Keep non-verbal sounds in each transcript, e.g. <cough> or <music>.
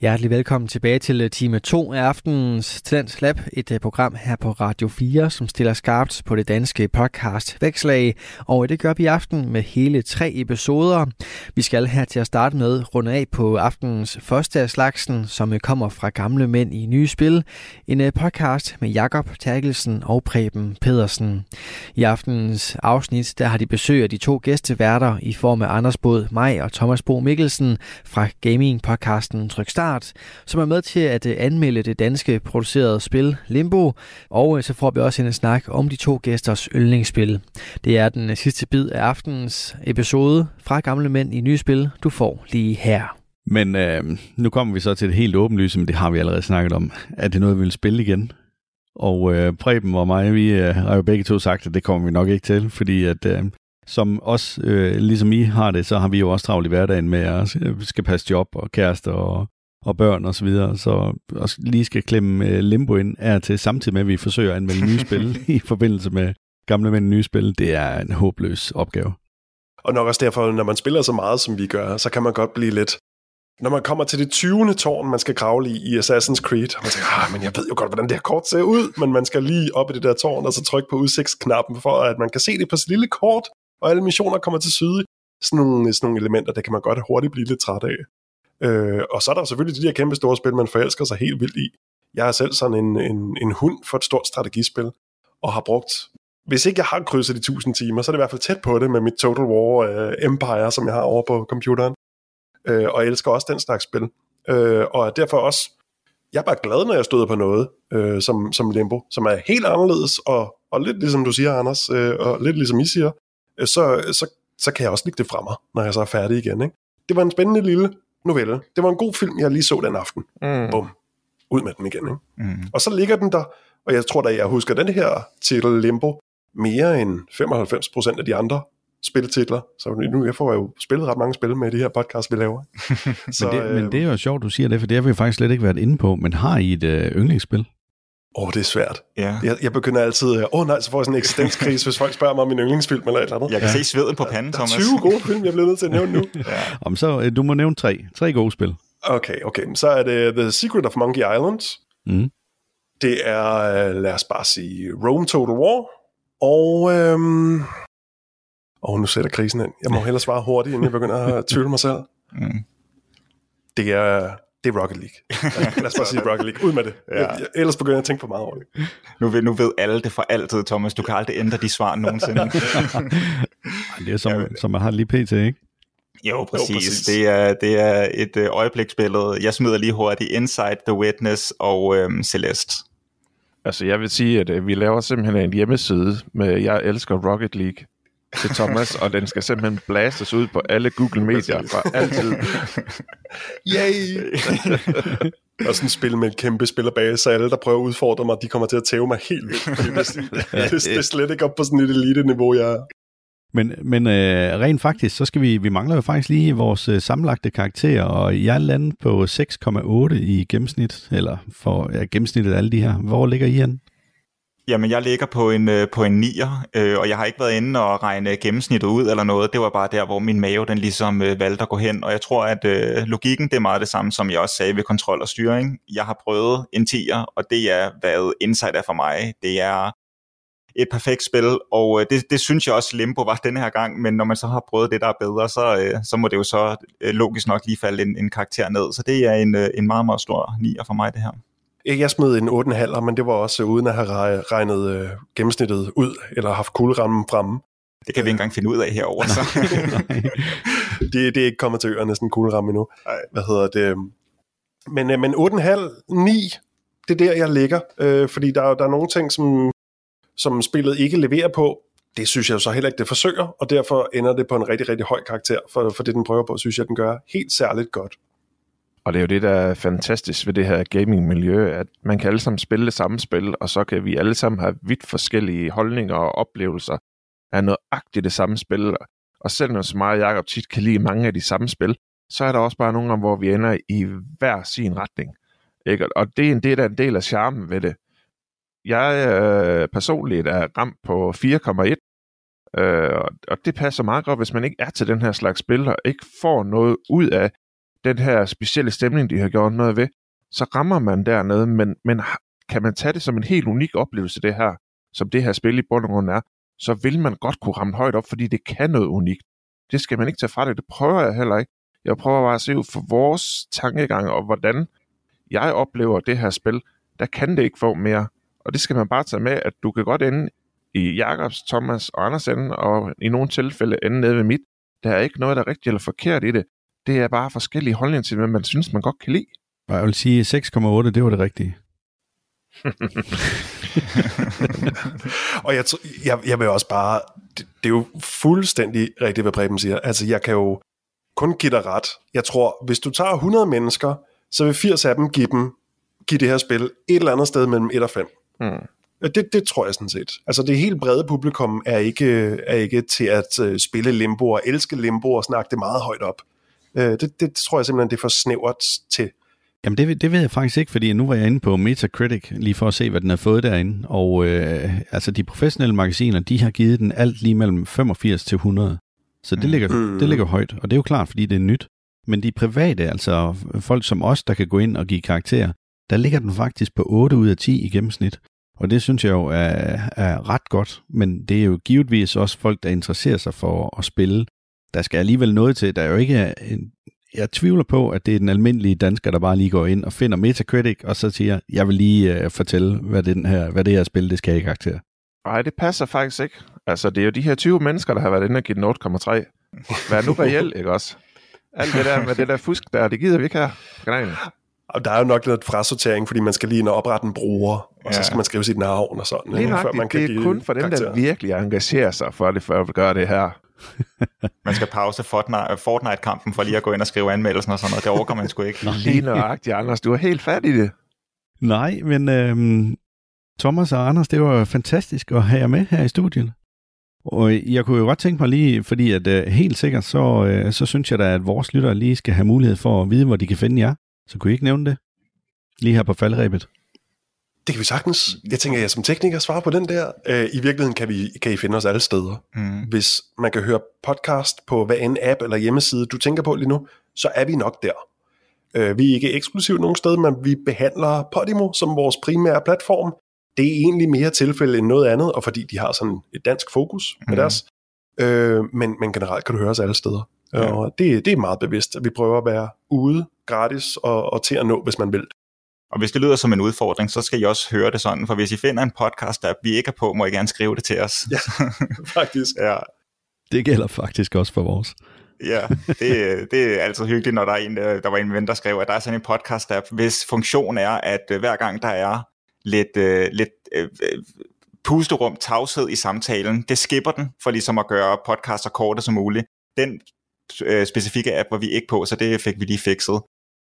Hjertelig velkommen tilbage til øh, time 2 af aftenens Talents Lab, et øh, program her på Radio 4, som stiller skarpt på det danske podcast Vækslag, og øh, det gør vi i aften med hele tre episoder. Vi skal her til at starte med runde af på aftenens første af slagsen, som kommer fra Gamle Mænd i Nye Spil, en podcast med Jakob Terkelsen og Preben Pedersen. I aftenens afsnit, der har de besøg af de to gæsteværter i form af Anders Båd, mig og Thomas Bo Mikkelsen fra gaming-podcasten Trykstart Start, som er med til at øh, anmelde det danske producerede spil Limbo, og øh, så får vi også en snak om de to gæsters yndlingsspil. Det er den øh, sidste bid af aftenens episode fra Gamle Mænd i Nye Spil, du får lige her. Men øh, nu kommer vi så til det helt åbenlyse, men det har vi allerede snakket om. Er det noget, vi vil spille igen? Og øh, Preben og mig, vi øh, har jo begge to sagt, at det kommer vi nok ikke til, fordi at øh, som os, øh, ligesom I har det, så har vi jo også travlt i hverdagen med at skal passe job og kærester og og børn og så videre, så også lige skal klemme uh, limbo ind er til samtidig med, at vi forsøger at anmelde nye spil <laughs> i forbindelse med gamle mænd nye spil. Det er en håbløs opgave. Og nok også derfor, når man spiller så meget, som vi gør, så kan man godt blive lidt... Når man kommer til det 20. tårn, man skal kravle i i Assassin's Creed, og man tænker, ah, men jeg ved jo godt, hvordan det her kort ser ud, men man skal lige op i det der tårn, og så trykke på udsigtsknappen, for at man kan se det på sit lille kort, og alle missioner kommer til syde. Sådan nogle, sådan nogle elementer, det kan man godt hurtigt blive lidt træt af. Øh, og så er der selvfølgelig de der kæmpe store spil, man forelsker sig helt vildt i. Jeg er selv sådan en, en, en hund for et stort strategispil, og har brugt, hvis ikke jeg har krydset de 1000 timer, så er det i hvert fald tæt på det med mit Total War uh, Empire, som jeg har over på computeren. Øh, og jeg elsker også den slags spil. Øh, og er derfor også, jeg er bare glad, når jeg støder på noget øh, som, som Limbo, som er helt anderledes, og, og lidt ligesom du siger, Anders, øh, og lidt ligesom I siger, øh, så, så, så kan jeg også lægge det fra mig, når jeg så er færdig igen. Ikke? Det var en spændende lille novelle. Det var en god film, jeg lige så den aften. Mm. Bum. Ud med den igen. Ikke? Mm. Og så ligger den der, og jeg tror da, jeg husker den her titel Limbo mere end 95% af de andre spilletitler. Så nu jeg får jeg jo spillet ret mange spil med de her podcast, vi laver. <laughs> så, men, det, øh, men det er jo sjovt, du siger det, for det har vi faktisk slet ikke været inde på. Men har I et øh, yndlingsspil? Åh, oh, det er svært. Ja. Jeg, jeg begynder altid, åh oh, nej, så får jeg sådan en eksistenskrise, hvis folk spørger mig om min yndlingsfilm eller et eller andet. Jeg kan ja. se sveden på panden, Thomas. Der er 20 gode film, jeg bliver nødt til at nævne nu. <laughs> ja. Om så, øh, du må nævne tre. Tre gode spil. Okay, okay. Så er det The Secret of Monkey Island. Mm. Det er, øh, lad os bare sige, Rome Total War. Og, øhm, og nu sætter krisen ind. Jeg må <laughs> hellere svare hurtigt, inden jeg begynder at tvivle mig selv. Mm. Det er det er Rocket League. <laughs> Lad os bare sige Rocket League. Ud med det. Ja. Jeg, ellers begynder jeg at tænke for meget over det. Nu ved, nu ved alle det for altid, Thomas. Du kan aldrig ændre de svar nogensinde. <laughs> det er som, ja, som man har lige pt, ikke? Jo, præcis. Jo, præcis. Det, er, det er et øh, øjebliksbillede. Jeg smider lige hurtigt Inside, The Witness og øhm, Celeste. Altså, jeg vil sige, at øh, vi laver simpelthen en hjemmeside med Jeg elsker Rocket League til Thomas, og den skal simpelthen blastes ud på alle Google-medier for altid. <laughs> Yay! og sådan et spil med en kæmpe spillerbase, så alle, der prøver at udfordre mig, de kommer til at tæve mig helt vildt. Det, <laughs> det, er slet ikke op på sådan et elite-niveau, jeg er. Men, men øh, rent faktisk, så skal vi, vi mangler jo faktisk lige vores øh, sammenlagte karakterer, og jeg er landet på 6,8 i gennemsnit, eller for ja, gennemsnittet af alle de her. Hvor ligger I hen? Jamen, jeg ligger på en, øh, på en 9'er, øh, og jeg har ikke været inde og regne gennemsnittet ud eller noget. Det var bare der, hvor min mave den ligesom øh, valgte at gå hen. Og jeg tror, at øh, logikken det er meget det samme, som jeg også sagde ved kontrol og styring. Jeg har prøvet en 10'er, og det er, hvad Insight er for mig. Det er et perfekt spil, og øh, det, det synes jeg også Limbo var denne her gang, men når man så har prøvet det, der er bedre, så, øh, så må det jo så øh, logisk nok lige falde en, en karakter ned. Så det er en, øh, en meget, meget stor 9'er for mig, det her. Jeg smed en 8,5, men det var også uden at have regnet øh, gennemsnittet ud, eller haft kuglerammen fremme. Det kan vi ikke engang finde ud af herovre. Så. <laughs> det, det er ikke kommet til øerne, sådan en kugleramme endnu. Nej. Hvad hedder det? Men, øh, men 8,5, 9, det er der, jeg ligger. Øh, fordi der, der er nogle ting, som, som spillet ikke leverer på. Det synes jeg så heller ikke, det forsøger, og derfor ender det på en rigtig, rigtig høj karakter. For, for det, den prøver på, synes jeg, den gør helt særligt godt. Og det er jo det, der er fantastisk ved det her gaming-miljø, at man kan alle sammen spille det samme spil, og så kan vi alle sammen have vidt forskellige holdninger og oplevelser af nøjagtigt det samme spil. Og selv når så meget Jacob tit kan lide mange af de samme spil, så er der også bare nogle gange, hvor vi ender i hver sin retning. Ikke? Og det er en del af en del af charmen ved det. Jeg øh, personligt er ramt på 4,1, øh, og det passer meget godt, hvis man ikke er til den her slags spil, og ikke får noget ud af den her specielle stemning, de har gjort noget ved, så rammer man dernede, men, men kan man tage det som en helt unik oplevelse, det her, som det her spil i bund og grund er, så vil man godt kunne ramme højt op, fordi det kan noget unikt. Det skal man ikke tage fra det. Det prøver jeg heller ikke. Jeg prøver bare at se ud for vores tankegang, og hvordan jeg oplever det her spil, der kan det ikke få mere. Og det skal man bare tage med, at du kan godt ende i Jakobs, Thomas og Anders ende, og i nogle tilfælde ende nede ved mit. Der er ikke noget, der er rigtigt eller forkert i det. Det er bare forskellige holdninger til, hvad man synes, man godt kan lide. Jeg vil sige 6,8, det var det rigtige. <laughs> og jeg, jeg, jeg vil også bare, det, det er jo fuldstændig rigtigt, hvad Preben siger. Altså, jeg kan jo kun give dig ret. Jeg tror, hvis du tager 100 mennesker, så vil 80 af dem give, dem, give det her spil et eller andet sted mellem 1 og 5. Mm. Det, det tror jeg sådan set. Altså det helt brede publikum er ikke, er ikke til at uh, spille limbo og elske limbo og snakke det meget højt op. Uh, det, det tror jeg simpelthen, det er for snævert til. Jamen det, det ved jeg faktisk ikke, fordi nu var jeg inde på Metacritic lige for at se, hvad den har fået derinde. Og øh, altså de professionelle magasiner, de har givet den alt lige mellem 85 til 100. Så det mm. ligger, mm. det ligger højt, og det er jo klart, fordi det er nyt. Men de private, altså folk som os, der kan gå ind og give karakterer, der ligger den faktisk på 8 ud af 10 i gennemsnit. Og det synes jeg jo er, er ret godt, men det er jo givetvis også folk, der interesserer sig for at spille. Der skal alligevel noget til, der er jo ikke en, jeg tvivler på, at det er den almindelige dansker, der bare lige går ind og finder Metacritic, og så siger, jeg vil lige uh, fortælle, hvad det, den her, hvad det her spil, det skal have i karakter. Nej, det passer faktisk ikke. Altså, det er jo de her 20 mennesker, der har været inde og givet den 8,3. Vær nu reelt, ikke også? Alt det der med det der fusk der, det gider vi ikke her kanalen. Og der er jo nok lidt frasortering, fordi man skal lige ind og oprette en bruger, og ja. så skal man skrive sit navn og sådan. Lige nok, før man det, kan det er kun for dem, der virkelig engagerer sig for det, for at gøre det her. Man skal pause Fortnite-kampen for lige at gå ind og skrive anmeldelsen og sådan noget. Det overgår man sgu ikke. lige nøjagtigt, Anders. Du er helt fat i det. Nej, men øhm, Thomas og Anders, det var fantastisk at have jer med her i studiet. Og jeg kunne jo godt tænke mig lige, fordi at øh, helt sikkert, så, øh, så synes jeg da, at vores lyttere lige skal have mulighed for at vide, hvor de kan finde jer. Så kunne I ikke nævne det? Lige her på faldrebet. Det kan vi sagtens. Jeg tænker, jeg som tekniker svarer på den der. Øh, I virkeligheden kan, vi, kan I finde os alle steder. Mm. Hvis man kan høre podcast på hvad en app eller hjemmeside, du tænker på lige nu, så er vi nok der. Øh, vi er ikke eksklusivt nogen sted, men vi behandler Podimo som vores primære platform. Det er egentlig mere tilfælde end noget andet, og fordi de har sådan et dansk fokus med mm. deres. Øh, men, men generelt kan du høre os alle steder. Ja. Og det, det er meget bevidst, at vi prøver at være ude gratis og, og til at nå, hvis man vil. Og hvis det lyder som en udfordring, så skal I også høre det sådan, for hvis I finder en podcast, der vi ikke er på, må I gerne skrive det til os. Ja, <laughs> faktisk. ja. Det gælder faktisk også for vores. ja, det, det er altid hyggeligt, når der er en, der var en ven, der skrev, at der er sådan en podcast-app, hvis funktion er, at øh, hver gang der er lidt, uh, lidt uh, pusterum, tavshed i samtalen, det skipper den, for ligesom at gøre podcaster korte som muligt. Den øh, specifikke app var vi ikke på, så det fik vi lige fikset.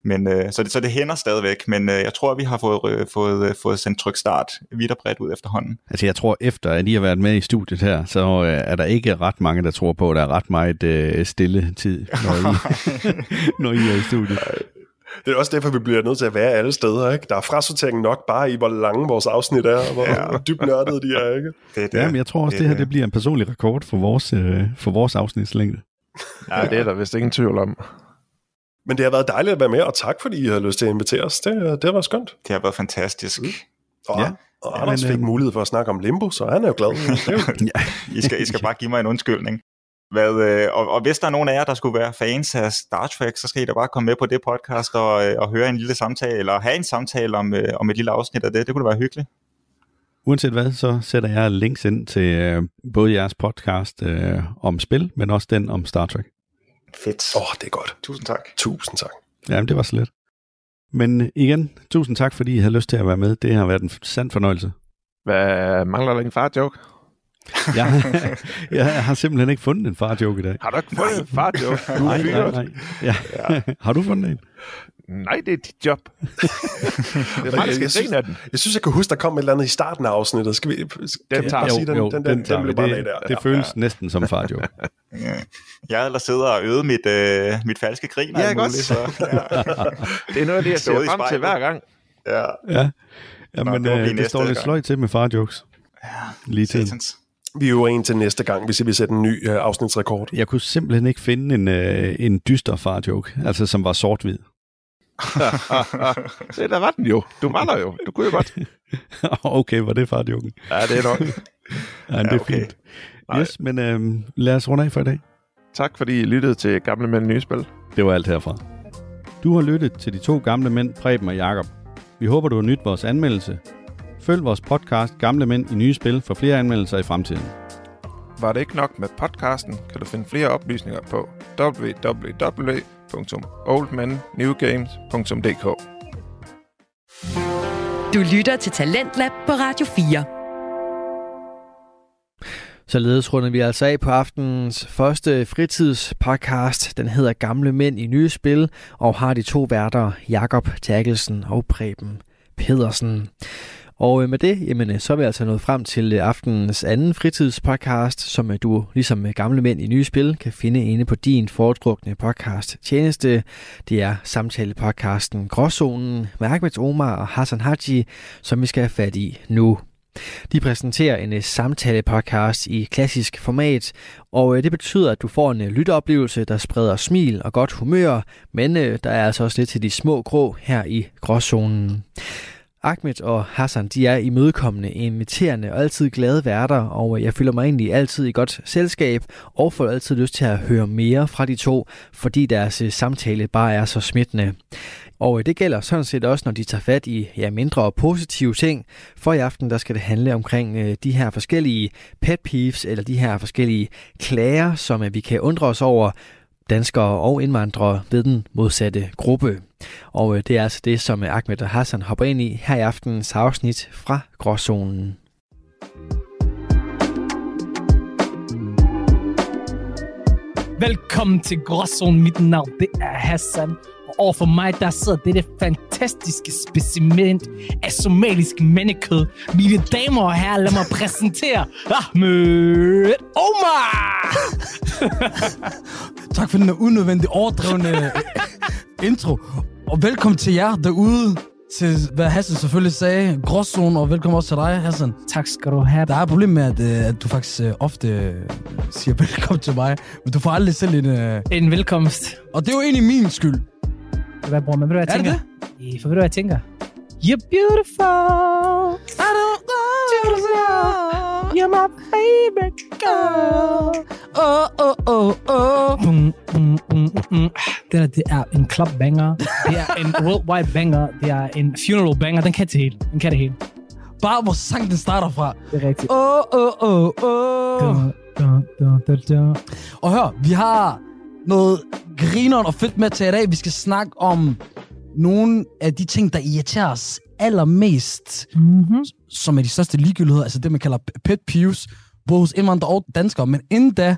Men, øh, så, det, så det hænder stadigvæk, men øh, jeg tror, vi har fået, øh, fået, øh, fået sendt tryk start vidt og bredt ud efterhånden. Altså jeg tror, efter at I har været med i studiet her, så øh, er der ikke ret mange, der tror på, at der er ret meget øh, stille tid, når I, <laughs> når I er i studiet. Det er også derfor, vi bliver nødt til at være alle steder. Ikke? Der er frasortering nok bare i, hvor lange vores afsnit er, og hvor, ja. <laughs> dybt nørdede de er. Ikke? Det er det. Ja, men jeg tror også, det, det her det bliver en personlig rekord for vores, øh, for vores afsnitslængde. Ja, det er der vist ingen tvivl om. Men det har været dejligt at være med, og tak fordi I har lyst til at invitere os. Det, det har været skønt. Det har været fantastisk. Mm. Og, ja. og Anders fik øhm, mulighed for at snakke om limbo, så han er jo glad. <laughs> ja, I, skal, I skal bare give mig en undskyldning. Hvad, øh, og, og hvis der er nogen af jer, der skulle være fans af Star Trek, så skal I da bare komme med på det podcast og, øh, og høre en lille samtale, eller have en samtale om, øh, om et lille afsnit af det. Det kunne da være hyggeligt. Uanset hvad, så sætter jeg links ind til øh, både jeres podcast øh, om spil, men også den om Star Trek. Fedt. Åh, oh, det er godt. Tusind tak. Tusind tak. Jamen, det var så let. Men igen, tusind tak, fordi I havde lyst til at være med. Det har været en sand fornøjelse. Hvad mangler der en far-joke? jeg, <laughs> jeg har simpelthen ikke fundet en far-joke i dag. Har du ikke fundet en far-joke? nej, nej, nej. Ja. ja. <laughs> har du fundet en? Nej, det er dit job. <laughs> det er mig, der skal af den. Jeg synes, jeg kan huske, der kom et eller andet i starten af afsnittet. Skal vi, skal den tager vi sige, den, jo, den, den, den, den, den bare det, der. Det føles ja. næsten som far joke. <laughs> ja. Jeg ellers sidder og øvet mit, øh, mit falske grin. Ja. Muligt, så, ja. <laughs> det er noget af det, jeg ser frem til hver gang. Ja. Ja, ja Nå, men det øh, det står lidt sløjt til med far-jokes. Ja, Lige til. Vi er jo en til næste gang, hvis vi sætter en ny øh, afsnitsrekord. Jeg kunne simpelthen ikke finde en, øh, en dyster far-joke, altså som var sort-hvid. <laughs> Se, der var den jo. Du var der jo. Du kunne jo godt. <laughs> okay, var det far-joken? Ja, det er nok. <laughs> Ja, det er okay. fint. Yes, men øh, lad os runde af for i dag. Tak fordi I lyttede til Gamle Mænd Nye Spil. Det var alt herfra. Du har lyttet til de to gamle mænd, Preben og Jakob. Vi håber, du har nydt vores anmeldelse. Følg vores podcast Gamle Mænd i Nye Spil for flere anmeldelser i fremtiden. Var det ikke nok med podcasten, kan du finde flere oplysninger på www.oldmennewgames.dk Du lytter til Talentlab på Radio 4. Således runder vi altså af på aftenens første fritidspodcast. Den hedder Gamle Mænd i Nye Spil, og har de to værter, Jakob Terkelsen og Preben Pedersen. Og øh, med det, jamen, øh, så er vi altså nået frem til øh, aftenens anden fritidspodcast, som du ligesom Gamle Mænd i Nye Spil kan finde inde på din foretrukne podcast tjeneste. Det er samtalepodcasten Gråzonen med Ahmed Omar og Hassan Haji, som vi skal have fat i nu. De præsenterer en samtalepodcast samtale-podcast i klassisk format, og det betyder, at du får en lytteoplevelse, der spreder smil og godt humør, men der er altså også lidt til de små grå her i gråzonen. Ahmed og Hassan, de er imødekommende, inviterende og altid glade værter, og jeg føler mig egentlig altid i godt selskab, og får altid lyst til at høre mere fra de to, fordi deres øh, samtale bare er så smittende. Og øh, det gælder sådan set også, når de tager fat i ja, mindre og positive ting. For i aften, der skal det handle omkring øh, de her forskellige pet peeves, eller de her forskellige klager, som øh, vi kan undre os over, danskere og indvandrere ved den modsatte gruppe. Og øh, det er altså det, som øh, Ahmed og Hassan hopper ind i her i aftenens afsnit fra Gråzonen. Velkommen til Gråzonen. Mit navn det er Hassan. Og overfor mig, der sidder dette fantastiske specimen af somalisk mandekød. Mine damer og herrer, lad mig præsentere Ahmed Omar! Tak for den unødvendige overdrevne intro. Og velkommen til jer derude, til hvad Hassan selvfølgelig sagde, gråzone, og velkommen også til dig, Hassan. tak skal du have. Der er et problem med, at, øh, at du faktisk øh, ofte øh, siger velkommen til mig, men du får aldrig selv en... øh, En velkomst. Og det er jo egentlig min skyld. Hvad, bror, men ved du, hvad jeg Er det tænker? det? For ved du, hvad jeg tænker? You're beautiful. I don't know. You're my favorite girl. Oh, oh, oh, oh. Bum, bum, bum, bum. Det der, det er en club banger. Det er en worldwide banger. Det er en funeral banger. Den kan det hele. Den kan det hele. Bare hvor sangen den starter fra. Det er rigtigt. Oh, oh, oh, oh. Dun, dun, dun, dun. Og hør, vi har noget grineren og fedt med til i dag. Vi skal snakke om nogle af de ting, der irriterer os allermest, Mm-hmm. som er de største ligegyldigheder, altså det, man kalder pet peeves, både hos indvandrere og danskere. Men inden da,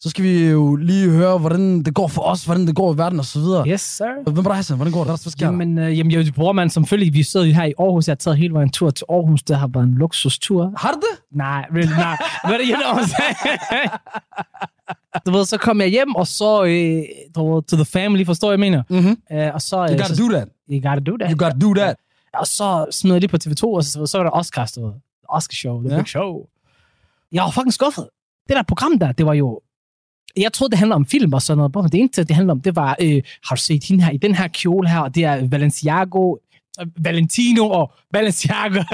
så skal vi jo lige høre, hvordan det går for os, hvordan det går i verden og så videre. Yes, sir. Hvem er Hassan? Hvordan går det? Hvad sker? Jamen, øh, jamen, jeg bruger man selvfølgelig. Vi sidder jo her i Aarhus. Jeg har taget hele vejen tur til Aarhus. Det har været en luksustur. Har du det? Nej, really, nej. Hvad you <laughs> know? Du ved, så kom jeg hjem, og så øh, to the family, forstår jeg, mener. Mm-hmm. Øh, og så, You øh, gotta så, do that. You gotta do that. You gotta do that. Og så smed jeg lige på TV2, og så, så var der Oscars, du ved. Oscar show, the Ja. big show. Jeg var fucking skuffet. Det der program der, det var jo... Jeg troede, det handler om film og sådan noget. Men det eneste, det handler om, det var, øh, har du set hende her i den her kjole her, og det er Balenciago, øh, Valentino og <laughs> ret?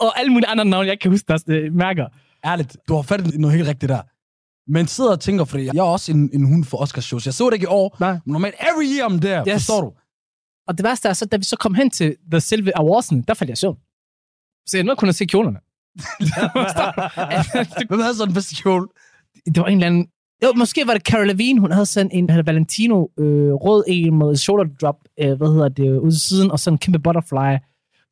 og alle mulige andre navne, jeg kan huske deres øh, mærker. Ærligt, du har fattet noget helt rigtigt der. Men sidder og tænker, fordi jeg er også en, en hund for Oscars shows. Jeg så det ikke i år, Nej. men normalt every year om der, Yes. forstår du? Og det værste er så, da vi så kom hen til The Silver Awards'en, der faldt jeg søvn. Så jeg nåede kun at se kjolerne. <laughs> Hvem havde sådan en bedste kjole? det var en eller anden... Jo, måske var det Cara Levine, hun havde sådan en havde Valentino øh, rød en med shoulder drop, øh, hvad hedder det, ude siden, og sådan en kæmpe butterfly.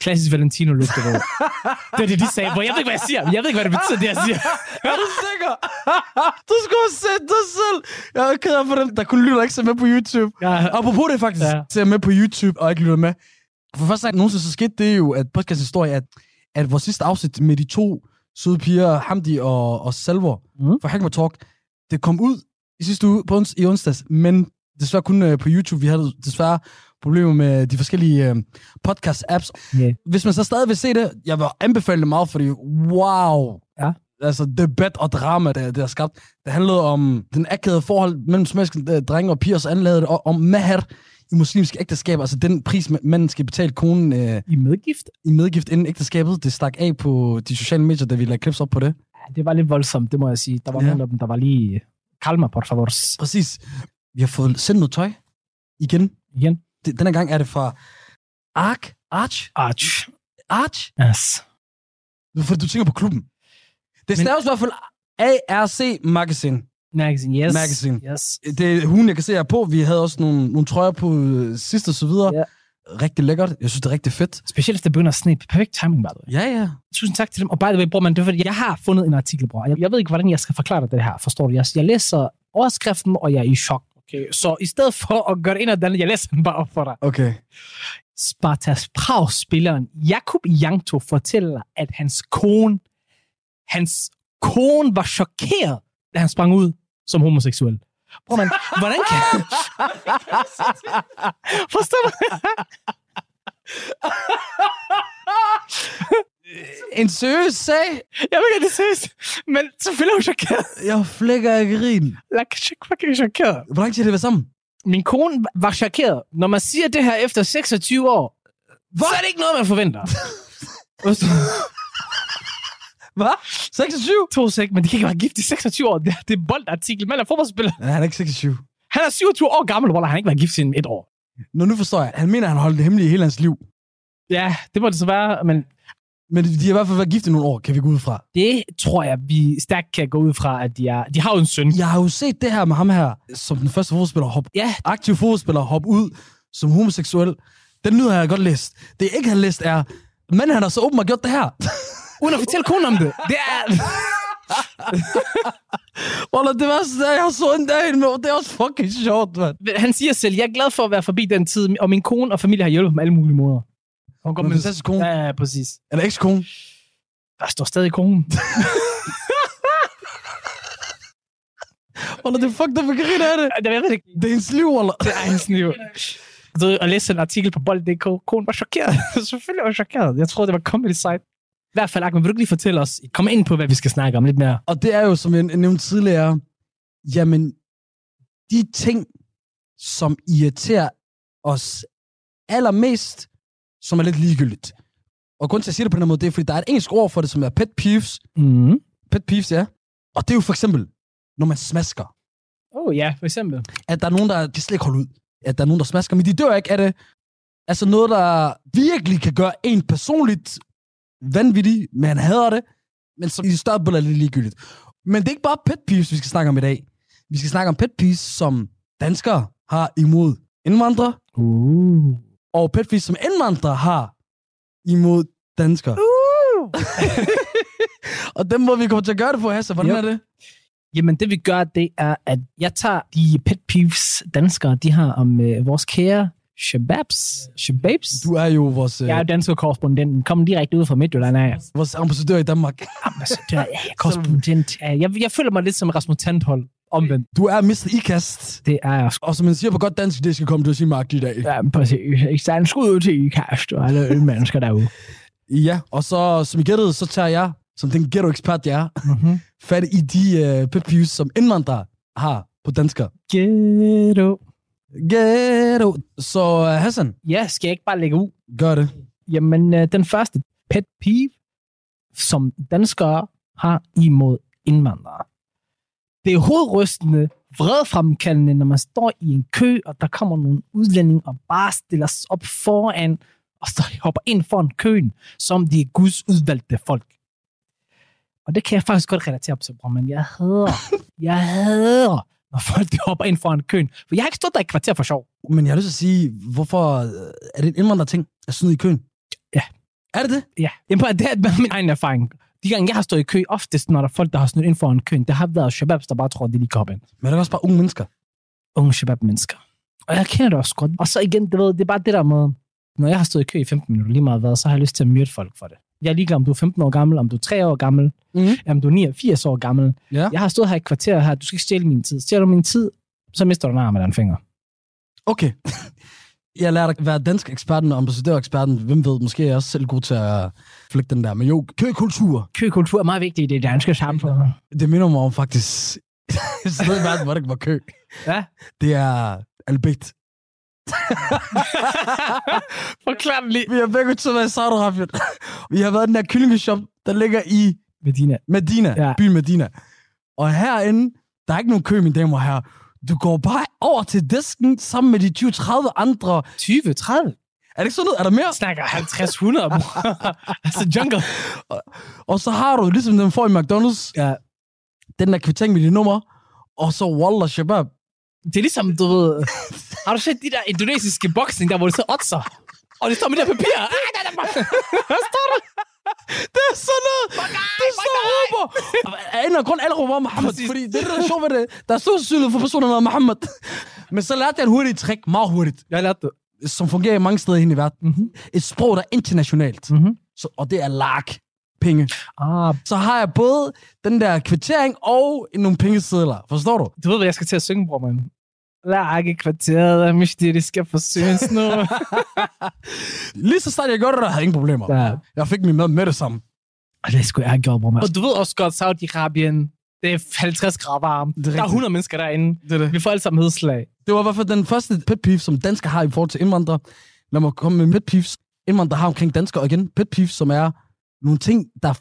Klassisk Valentino look, <laughs> det er det, de sagde. Bro, jeg ved ikke, hvad jeg siger. Jeg ved ikke, hvad det betyder, det jeg siger. <laughs> Er du sikker? <laughs> du skulle have set dig selv. Jeg er ked af for dem, der kun lytter ikke se med på YouTube. Ja. Apropos det faktisk, Ja. ser med på YouTube og ikke lytter med. For første gang nogensinde så skete det jo, at podcast historie, at, at vores sidste afsnit med de to søde piger, Hamdi og, og Salvor, mm. for Hackma Talk, det kom ud i sidste uge på ons, i onsdags, men desværre kun øh, på YouTube. Vi havde desværre problemer med de forskellige øh, podcast-apps. Yeah. Hvis man så stadig vil se det, jeg vil anbefale det meget, fordi wow. Ja. Altså, debat og drama, det, det har skabt. Det handlede om den akavede forhold mellem svenske øh, drenge og piger, så anlagde det og- om maher i muslimske ægteskaber. Altså den pris, ma- manden skal betale konen øh, I medgift? i medgift inden ægteskabet. Det stak af på de sociale medier, da vi lagde klips op på det. Ja, det var lidt voldsomt, det må jeg sige. Der var Ja. nogle af dem, der var lige... Calma, por favor. Præcis. Vi har fået sendt noget tøj. Igen. Igen. Det- Denne gang er det fra Ark. Arch. Arch. Arch. Yes. For du tænker på klubben. Det staves i hvert fald ARC Magazine. Magazine, yes. Magazine. Yes. Det er hun, jeg kan se her på. Vi havde også nogle, nogle trøjer på øh, sidst og så videre. Ja. Rigtig lækkert. Jeg synes, det er rigtig fedt. Specielt hvis det begynder at sne. Perfekt timing, by the way. Ja, ja. Tusind tak til dem. Og by the way, bror, man, det er fordi, jeg har fundet en artikel, bror. Jeg, jeg ved ikke, hvordan jeg skal forklare dig det her. Forstår du? Jeg, jeg læser overskriften, og jeg er i chok. Okay. Så i stedet for at gøre det ind og jeg læser den bare op for dig. Okay. Spartas Prag-spilleren Jakub Jankto fortæller, at hans kone, hans kone var chokeret, da han sprang ud som homoseksuel. Bror, man, hvordan kan... <laughs> Forstår du? <laughs> En seriøs sag? Jeg ved ikke, det er seriøst, men selvfølgelig er hun chokeret. Jeg flækker af grin. Jeg er fucking chokeret. Hvor lang tid har det været sammen? Min kone var chokeret. Når man siger det her efter 26 år, så er det ikke noget, man forventer. <laughs> Hvad? 26? To sek, men de kan ikke være gift i 26 år. Det, er- det er boldartikel. Man er fodboldspiller. Ja, han er ikke 26. Han er 27 år gammel, hvor han har ikke været gift siden et år. Nå, nu forstår jeg. Han mener, at han holdt det hemmeligt i hele hans liv. Ja, det må det så være, men Men de har i hvert fald været gift i nogle år, kan vi gå ud fra. det tror jeg, vi stærkt kan gå ud fra, at de, er, de har jo en søn. Jeg har jo set det her med ham her, som den første fodboldspiller, hop, Ja, aktiv fodboldspiller, hop ud som homoseksuel. Den nyhed har jeg godt læst. Det jeg ikke har læst er, men han har så åbenbart gjort det her. <laughs> uden at fortælle konen om det. Det er... <laughs> Wallah, det var sådan, jeg så en dag med, det er også fucking sjovt, mand. Han siger selv, jeg er glad for at være forbi den tid, og min kone og familie har hjulpet på alle mulige måder. Hun går med... fantastisk kone. Ja, ja, præcis. Eller ekskone. Der står stadig konen. <laughs> Wallah, det er fucked up, jeg griner af det. jeg ved det ikke. Det er hendes liv, Wallah. Det er hendes liv. <laughs> Du ved, at læse en artikel på bold.dk. Konen var chokeret. <laughs> Selvfølgelig var chokeret. Jeg tror, det var comedy site. I hvert fald, Ahmed, vil du ikke lige fortælle os, kom ind på, hvad vi skal snakke om lidt mere? Og det er jo, som jeg nævnte tidligere, jamen, de ting, som irriterer os allermest, som er lidt ligegyldigt. Og grund til, at jeg siger det på den måde, det er, fordi der er et engelsk ord for det, som er pet peeves. Mm. Pet peeves, ja. Og det er jo for eksempel, når man smasker. Oh ja, for eksempel. At der er nogen, der de slet ikke holder ud. At der er nogen, der smasker, men de dør ikke af det. Altså noget, der virkelig kan gøre en personligt vanvittig, men han hader det, men som i større billede er lidt ligegyldigt. Men det er ikke bare pet peeves, vi skal snakke om i dag. Vi skal snakke om pet peeves, som danskere har imod indvandrere, Uh. Og pet peeves, som indvandrere har imod danskere. Uh. <laughs> og dem må vi komme til at gøre det på, Hasse. Hvordan Yep. er det? Jamen, det vi gør, det er, at jeg tager de pet peeves, danskere, de har om øh, vores kære shababs. Shababs. Du er jo vores, øh, Jeg er jo dansk korrespondenten. Kom direkte ud fra Midtjylland af. vores ambassadør i Danmark. Ambassadør, ja, korrespondent. Ja, Jeg, jeg føler mig lidt som Rasmus Tandhold. Omvendt. Du er Mr. Ikast. Det er jeg. Og som man siger på godt dansk, det skal komme til at sige magt i dag. Ja, præcis. Ikke en skud ud til IKAST og alle ølmennesker derude. <laughs> Ja, og så, som I gættede, så tager jeg, som den ghetto-ekspert, jeg er, Mm-hmm. fat i de pet peeves, som indvandrere har på danskere. Ghetto. Ghetto. Så uh, Hassan, Ja, skal jeg ikke bare lægge ud? gør det. Jamen, øh, den første pet peeve, som danskere har imod indvandrere. Det er hovedrystende, vredfremkaldende, når man står i en kø, og der kommer nogle udlændinge og bare stiller sig op foran, og så hopper ind foran køen, som de er Guds udvalgte folk. Og det kan jeg faktisk godt relatere på, bror, men jeg hader, <laughs> jeg hader, når folk de hopper ind foran køen. For jeg har ikke stået der i kvarter for sjov. Men jeg har lyst til at sige, hvorfor øh, er det en indvandrer-ting at snyde i køen? Ja. Er det det? Ja, Jamen, det er min egen erfaring. De gange, jeg har stået i kø, oftest når der er folk, der har snydt ind foran køen, det har været shababs, der bare tror, at de lige kan hoppe ind. Men der er også bare unge mennesker. Unge shabab-mennesker. Og jeg kender det også godt. Og så igen, det, ved, det er bare det der med, når jeg har stået i kø i 15 minutter, lige meget hvad, så har jeg lyst til at myrde folk for det. Jeg er ligeglad, om du er 15 år gammel, om du er 3 år gammel, Mhm. om du er 89 år gammel. Ja. Jeg har stået her i kvarter her, du skal ikke stjæle min tid. Stjæler du min tid, så mister du en arm eller en finger. Okay. Jeg lærer at være dansk eksperten og ambassadøreksperten. Hvem ved, måske er jeg også selv god til at flække den der. Men jo, køkultur. Køkultur er meget vigtigt i det danske samfund. Det minder mig om faktisk <laughs> et sted i verden, hvor der ikke var kø. Ja. Det er Albert. <laughs> Forklar det lige. Vi har begge to været i Saudi-Arabien. Vi har været i den der kyllingeshop, der ligger i Medina. Medina, ja. byen Medina. Og herinde, der er ikke nogen kø, mine damer og herrer. Du går bare over til disken sammen med de 20-30 andre. 20, 30. Er det ikke sådan noget? Er der mere? Jeg snakker 50, 100. <laughs> altså jungle. Og så har du, ligesom den får i McDonald's, Ja. den der kvittering med dit nummer, og så Wallah Shabab. Det er ligesom, du ved... Har du set de der indonesiske boksning, der hvor det så oddser? Og det står med det papir. Ah, der, der, der. Hvad står der? Det er sådan noget! Det er så råber! Af en anden grund, alle råber Mohammed, fordi det er det, sjovt ved det. Der er stor sandsynlighed for der hedder Mohammed. Men så lærte jeg en hurtigt trick, meget hurtigt, Jeg lærte det. som fungerer i mange steder hen i verden. Mhm. Et sprog, der er internationalt. Mhm. Så, og det er lark. Penge. Ah, Så har jeg både den der kvittering og nogle pengesedler. Forstår du? du ved, hvad jeg skal til at synge, bror, man. Lærke kvarteret mysteriske forsyns <laughs> nu. Lige så snart jeg gjorde det, der havde ingen problemer. Ja. Jeg fik min mad med det samme. Og det skulle jeg gjort, bror. Og du ved også godt, Saudi-Arabien, det er 50 grader varmt. er Der er rigtigt. 100 mennesker derinde. Det er det. Vi får alle sammen hedslag. Det var i hvert fald den første pet peeve, som danskere har i forhold til indvandrere. Lad mig komme med pet peeves, indvandrere har omkring danskere. Og igen, pet peeves, som er nogle ting, der er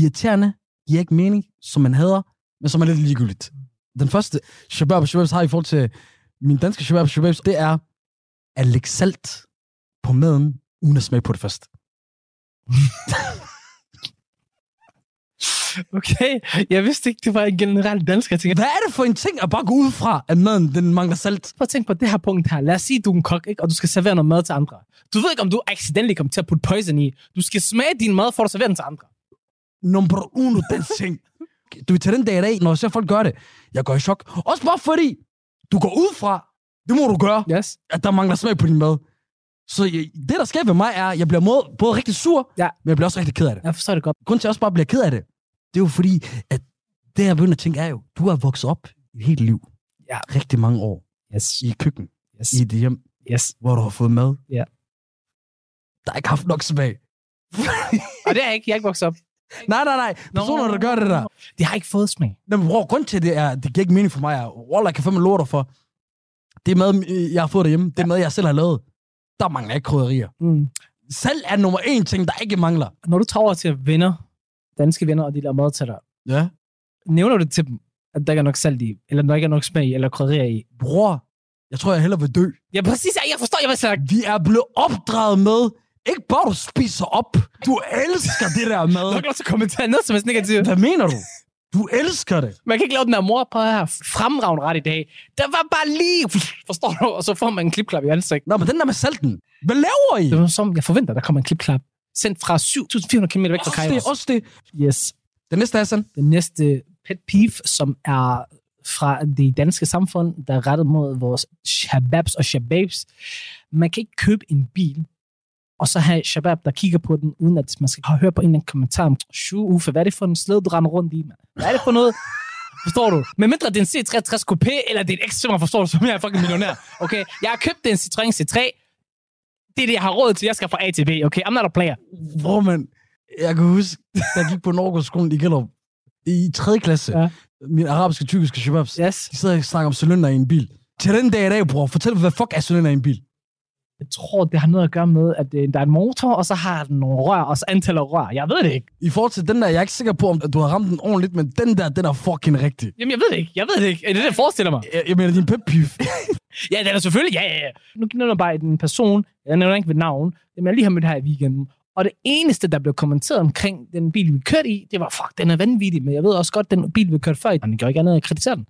irriterende, giver ikke mening, som man hader, men som er lidt ligegyldigt. Den første shabab og shababs har i forhold til min danske shabab og shababs, det er at lægge salt på maden, uden at smage på det først. <laughs> Okay, jeg vidste ikke, det var en generel dansker ting. Hvad er det for en ting at bare gå ud fra, at maden den mangler salt? Prøv at tænke på det her punkt her. Lad os sige, du er en kok, ikke? og du skal servere noget mad til andre. Du ved ikke, om du accidentally kommer til at putte poison i. Du skal smage din mad, for at servere den til andre. nummer uno, den ting. Du vil tage den dag i dag, når jeg ser folk gøre det. Jeg går i chok. Også bare fordi, du går ud fra, det må du gøre, Yes. at der mangler smag på din mad. Så jeg, det, der sker ved mig, er, at jeg bliver mod, både rigtig sur, Ja. men jeg bliver også rigtig ked af det. Jeg forstår det godt. Grunden til, at jeg også bare bliver ked af det, det er jo fordi, at det, jeg begynder at tænke, er jo, du har vokset op i et helt liv. Ja. Rigtig mange år. Yes. I køkken. Yes. I et hjem, Yes. hvor du har fået mad. Ja. Der har ikke haft nok smag. Og det er jeg ikke. Jeg er ikke vokset op. <laughs> nej, nej, nej. Personer, der gør det der. Det har ikke fået smag. Nå, men bror, grund til det er, det giver ikke mening for mig, er, Wallah, jeg kan fandme dig for, det er mad, jeg har fået derhjemme, det er mad, jeg selv har lavet. Der mangler ikke krydderier. Mm. Selv er nummer en ting, der ikke mangler. Når du tager over til venner, danske venner, og de laver mad til dig, Ja. nævner du til dem, at der ikke er nok salt i, eller der ikke er nok smag i, eller krydderier i? Bror, jeg tror, jeg hellere vil dø. Ja, præcis. Ja, Jeg forstår, jeg vil sige. Vi er blevet opdraget med, ikke bare du spiser op, du elsker det der Du har mad. ikke lov til at kommentere noget som er negativt. Hvad mener du? Du elsker det. Man kan ikke lave den der mor på her fremragende ret i dag. Der var bare lige, forstår du, og så får man en klipklap i ansigtet. Nå, men den der med salten, hvad laver I? Det var som, jeg forventer, der kommer en klipklap. Sendt fra 7.400 km væk fra Også det, også det. Yes. Den næste er sådan. Den næste pet peeve, som er fra det danske samfund, der er rettet mod vores shababs og shababs. Man kan ikke købe en bil, og så have shabab, der kigger på den, uden at man skal hørt på en eller anden kommentar om, Shu, Uffe, hvad er det for en slæde, du render rundt i, mand? Hvad er det for noget? <laughs> Forstår du? Men mindre det er en C63 Coupé, eller det er en X5, forstår du, som jeg er fucking millionær. Okay? Jeg har købt en Citroën C3. Det er det, jeg har råd til. Jeg skal fra A til B, okay? I'm not a player. Hvor man, jeg kan huske, da jeg gik på Norgårdsskolen i Gellerup, i 3. klasse, Ja. mine arabiske, tyrkiske shababs, Yes. de sidder og snakker om cylinder i en bil. Til den dag i dag, bror, fortæl mig, hvad fuck er cylinder i en bil? Jeg tror, det har noget at gøre med, at øh, der er en motor, og så har den nogle rør, og så antallet af rør. Jeg ved det ikke. I forhold til den der, jeg er ikke sikker på, om du har ramt den ordentligt, men den der, den er fucking rigtig. Jamen, jeg ved det ikke. Jeg ved det ikke. Er det det, jeg forestiller mig? Jeg, jeg mener, din pep peeve. <laughs> Ja, det er selvfølgelig. Ja, ja, ja. Nu nævner jeg bare en person. Jeg nævner ikke ved navn. Jamen, jeg lige har mødt her i weekenden. Og det eneste, der blev kommenteret omkring den bil, vi kørte i, det var, fuck, den er vanvittig. Men jeg ved også godt, den bil, vi kørte før i, han gjorde ikke andet end at kritisere den.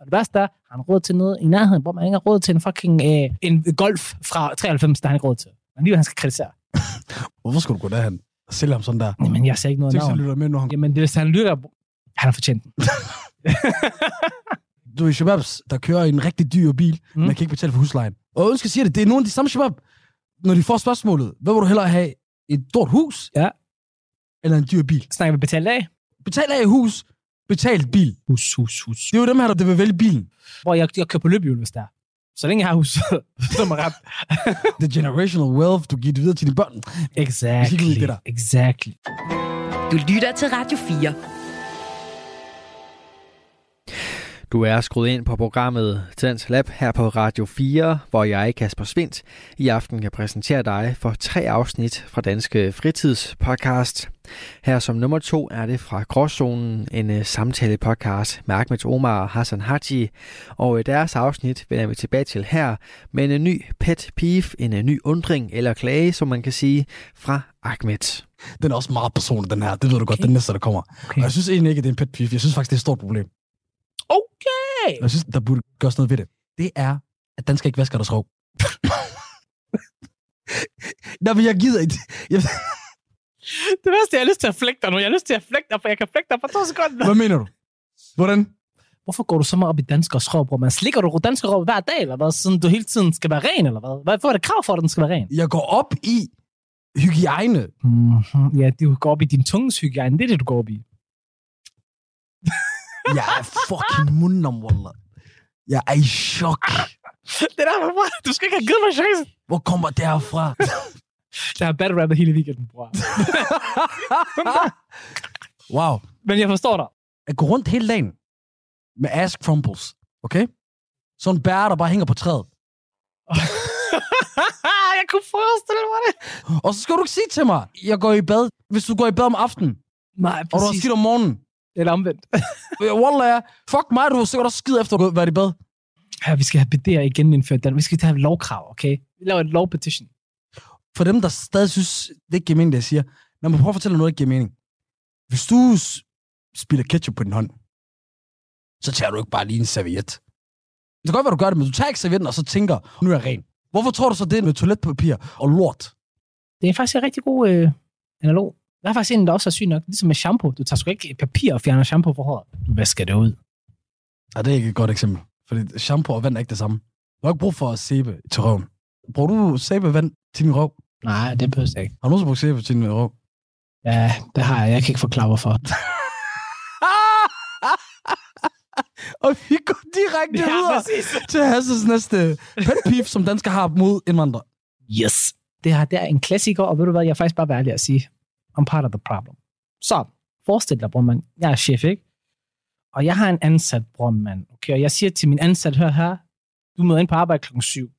Og det værste er, har han råd til noget i nærheden, hvor man ikke har råd til en fucking øh, en golf fra 93, der har han råd til. Men lige han skal kritisere. <laughs> Hvorfor skulle du gå derhen og sælge ham sådan der? Jamen, jeg sagde ikke noget Tænk, navn. lytter med, når han... Jamen, det, hvis han lytter, han har fortjent den. <laughs> Du er shababs, der kører en rigtig dyr bil, Mm. man kan ikke betale for huslejen. Og ønsker siger det, det er nogle af de samme shabab, når de får spørgsmålet, hvad vil du hellere have? Et stort hus? Ja. Eller en dyr bil? Snakker vi betalt af? Betal af hus, betal bil. Hus, hus, hus. Det er jo dem her, der vil vælge bilen. Hvor jeg, jeg kører på løbehjul, hvis der er. Så længe jeg har huset, <laughs> så er ret. <laughs> The generational wealth, du giver det videre til dine børn. Exactly. Det der. Exactly. Du lytter til Radio 4. Du er skruet ind på programmet Tendens Lab her på Radio 4, hvor jeg, Kasper Svindt, i aften kan præsentere dig for tre afsnit fra Danske Fritidspodcast. Her som nummer to er det fra Gråzonen, en uh, samtale-podcast med Ahmed Omar og Hassan Haji. Og i deres afsnit vender vi tilbage til her med en ny pet peeve, en ny undring eller klage, som man kan sige, fra Ahmed. Den er også meget personlig, den her. Det ved du godt, den næste, der kommer. Okay. Og jeg synes egentlig ikke, at det er en pet peeve. Jeg synes faktisk, det er et stort problem. Okay. Jeg synes, der burde gøres noget ved det. Det er, at den skal ikke vaske deres rov. <laughs> Nå, men jeg gider ikke. Jeg, <laughs> Det værste, jeg har lyst til at flække dig nu. Jeg har lyst til at flække dig, for jeg kan flække dig for to sekunder. hvad mener du? Hvordan? Hvorfor går du så meget op i danskers rov, bror? Man slikker du dansker rov hver dag, eller hvad? Sådan du hele tiden skal være ren, eller hvad? Hvorfor er det krav for, at den skal være ren? Jeg går op i hygiejne. Mm-hmm. Ja, du går op i din tunges hygiejne. Det er det, du går op i. Jeg er fucking mundom, wallah. Jeg er i chok. Det der, bror. Du skal ikke have givet mig chancen. Hvor kommer det herfra? Jeg har battle rappet hele weekenden, bror. wow. Men jeg forstår dig. At gå rundt hele dagen med ass crumbles, okay? Sådan en bær, der bare hænger på træet. <laughs> jeg kunne forestille mig det. Og så skal du ikke sige til mig, jeg går i bad, hvis du går i bad om aftenen, Nej, og du har præcis. skidt om morgenen. Eller omvendt. <laughs> Wallah, ja. fuck mig, du har sikkert også skidt efter at været i bad. Ja, vi skal have BD'er igen indført. Den. Vi skal have lovkrav, okay? Vi laver et lovpetition. For dem, der stadig synes, det ikke giver mening, det jeg siger, lad mig prøve at fortælle noget, der giver mening. Hvis du spiller ketchup på din hånd, så tager du ikke bare lige en serviet. Det kan godt være, du gør det, men du tager ikke servietten, og så tænker, nu er jeg ren. Hvorfor tror du så, det er med toiletpapir og lort? Det er faktisk en rigtig god øh, analog. Der er faktisk en, der også er syg nok. Ligesom med shampoo. Du tager sgu ikke papir og fjerner shampoo fra håret. Du vasker det ud. Ja, det er ikke et godt eksempel. Fordi shampoo og vand er ikke det samme. Du har ikke brug for at sæbe til røven. Bruger du sæbevand til din røv? Nej, det behøver jeg ikke. Har du nogensinde brugt sæbe til din røv? Ja, det har jeg. Jeg kan ikke forklare, hvorfor. <laughs> og vi går direkte Ja, videre præcis. til Hasses næste pet peeve, som dansker har mod indvandrere. Yes. Det her det er en klassiker, og ved du hvad, jeg er faktisk bare være ærlig at sige, I'm part of the problem. Så, forestil dig, brormand, jeg er chef, ikke? Og jeg har en ansat, brormand, okay? Og jeg siger til min ansat, hør her, du møder ind på arbejde klokken 7.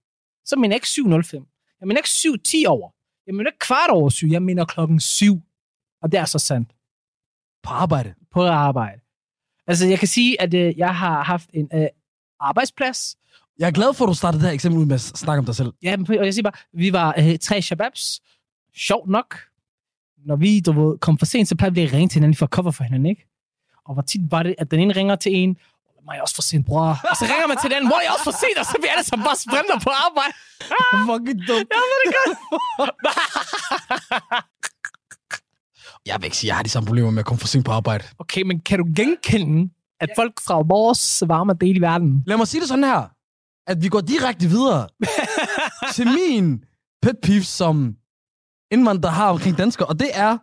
Så mener jeg ikke 7.05. Jeg mener ikke 7.10 over. Jeg mener ikke kvart over 7. Jeg mener klokken 7. Og det er så sandt. På arbejde. På arbejde. Altså, jeg kan sige, at øh, jeg har haft en øh, arbejdsplads, Jeg er glad for, at du startede det her eksempel ud med at snakke om dig selv. Ja, men- og jeg siger bare, vi var øh, tre shababs. Sjovt nok. Når vi du ved, kom for sent, så plejede vi at ringe til hinanden for at cover for hinanden, ikke? Og hvor tit var det, at den ene ringer til en, mig er også for sent, bror. Og så ringer man til den, hvor jeg også for sent, og så bliver alle sammen bare sprinter på arbejde. <laughs> Fucking dumt. Jeg ved det godt. <laughs> Jeg vil ikke sige, at jeg har de samme problemer med at komme for sent på arbejde. okay, men kan du genkende, at folk fra vores varme del i verden, Lad mig sige det sådan her. At vi går direkte videre <laughs> til min pet peeve, som indvandrere har omkring danskere. Og det er,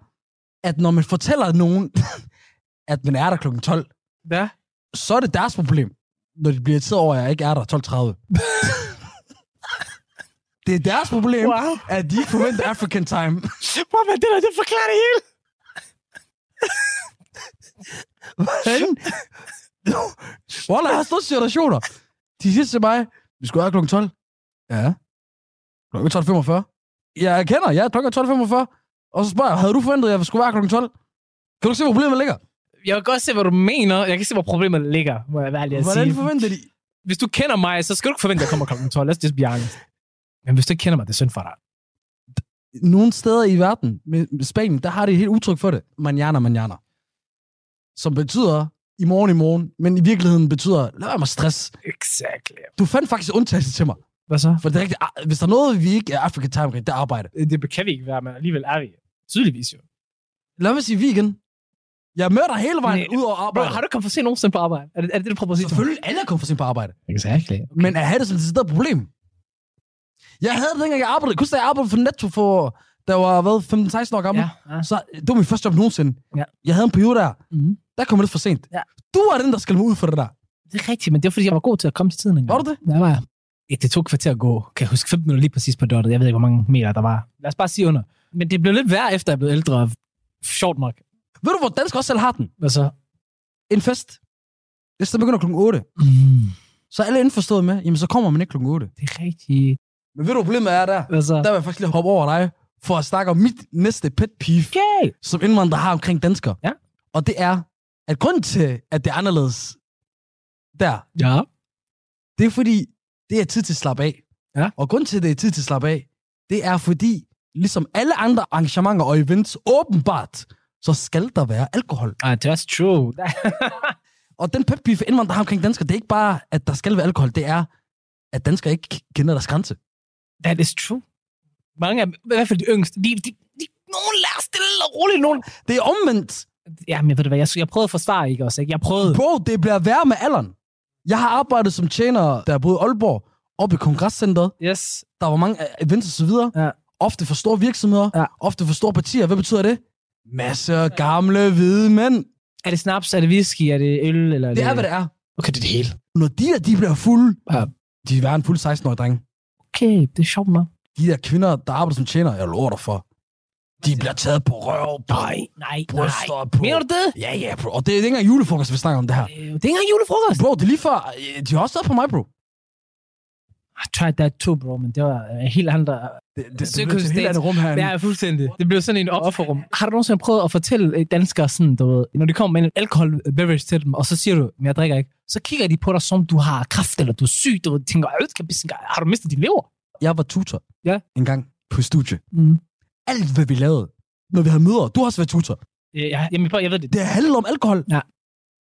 at når man fortæller nogen, <laughs> at man er der klokken 12, ja. så er det deres problem, når de bliver irriteret over, at jeg ikke er der 12.30. <laughs> det er deres problem, Wow. at de ikke forventer African time. <laughs> Bror, men det der, det forklarer det hele. Hvordan? Wallah, jeg har stået situationer. De siger til mig, vi skulle være klokken 12. Ja. Klokken 12.45. Jeg erkender, klokken er 12.45. Og så spørger jeg, havde du forventet, at jeg skulle være klokken 12? Kan du se, hvor problemet ligger? Jeg kan godt se, hvad du mener. Jeg kan se, hvor problemet ligger, må jeg være ærlig at Hvordan sige. forventer de? hvis du kender mig, så skal du ikke forvente, at jeg kommer klokken 12. Let's just be honest. Men hvis du ikke kender mig, det er synd for dig. Nogle steder i verden, med Spanien, der har de et helt udtryk for det. Manjana, manjana. Som betyder i morgen i morgen, men i virkeligheden betyder, lad være med stress. Exactly. Du fandt faktisk undtagelse til mig. Hvad så? For det er rigtigt, ah, hvis der er noget, vi ikke er African time det er arbejde. Det kan vi ikke være, men alligevel er vi. Tydeligvis jo. Lad mig sige vi igen. Jeg møder dig hele vejen Nej, ud over Bro, arbejde. har du kommet for sent nogensinde på arbejde? Er det er det, du prøver at sige? Selvfølgelig, alle er kommet for sent på arbejde. Exactly. Men at have det som et problem. Jeg havde det, dengang jeg arbejdede. Jeg kunne da jeg arbejdede for Netto for, der var, hvad, 15-16 år gammel. Ja, ja. Så det var min første job nogensinde. Ja. Jeg havde en periode der. Mhm. Der kom jeg lidt for sent. Ja. Du er den, der skal mig ud for det der. Det er rigtigt, men det er fordi, jeg var god til at komme til tiden engang. Var du det? Ja, var jeg. Det tog kvarter at gå. Kan jeg huske 15 minutter lige præcis på dottet. Jeg ved ikke, hvor mange meter der var. Lad os bare sige under. Men det blev lidt værre, efter jeg blev ældre. Sjovt nok. Ved du, hvor dansk også selv har den? Hvad så? En fest. Hvis der begynder klokken 8, Mm, så er alle indforstået med, jamen så kommer man ikke klokken 8. det er rigtigt. Men ved du, problemet er der? Hvad så? Der vil jeg faktisk lige hoppe over dig, for at snakke om mit næste pet peeve, Okay. som indvandrere har omkring danskere. Ja. Og det er, at grunden til, at det er anderledes der, Ja. det er fordi, det er tid til at slappe af. Ja. Og grunden til, at det er tid til at slappe af, det er fordi, ligesom alle andre arrangementer og events, åbenbart, så skal der være alkohol. Ah, that's true. <laughs> Og den peeve for indvandrere har omkring danskere, det er ikke bare, at der skal være alkohol, det er, at danskere ikke kender deres grænse. That is true. Mange af i hvert fald de yngste, de, de, de nogen lærer stille og roligt. Nogen. Det er omvendt. Jamen, jeg ved det hvad, jeg, jeg prøvede at forsvare ikke også, ikke? Jeg prøvede. Bro, det bliver værre med alderen. Jeg har arbejdet som tjener, der boede i Aalborg, oppe i kongresscenteret. Yes. Der var mange øh, events og så videre. Ja. Ofte for store virksomheder. Ja. Ofte for store partier. Hvad betyder det? Masser af gamle, hvide mænd. Er det snaps, er det whisky, er det øl, eller Det er, hvad det er. Okay, det er det hele. Når de der, de bliver fulde, Ja. de er en fuld 16-årige drenge. Okay, det er sjovt nok. De der kvinder, der arbejder som tjener, jeg lover dig for, de bliver taget på røv, på Nej, nej, bryster, nej. på... Mener du det? Ja, ja, bro. Og det er ikke engang julefrokost, vi snakker om det her. Øh, Det er ikke engang julefrokost. Bro, det er lige før, øh, de har også stået på mig, bro. I tried that too, bro, men det var en helt andre... Det, det, det, det, det er et helt andet rum her. Ja, fuldstændig. Det blev sådan en offerrum. Har du nogensinde prøvet at fortælle øh, danskere sådan, du ved, når de kommer med en alkohol beverage til dem, og så siger du, men jeg drikker ikke, så kigger de på dig, som du har kraft, eller du er syg, du tænker, "Øh, skal jeg blive- har du mistet din lever? Jeg var tutor Ja. en gang på studie. Mm. Alt, hvad vi lavede, når vi havde møder, du har også været tutor. Ja, jamen, jeg ved det. Det handler om alkohol.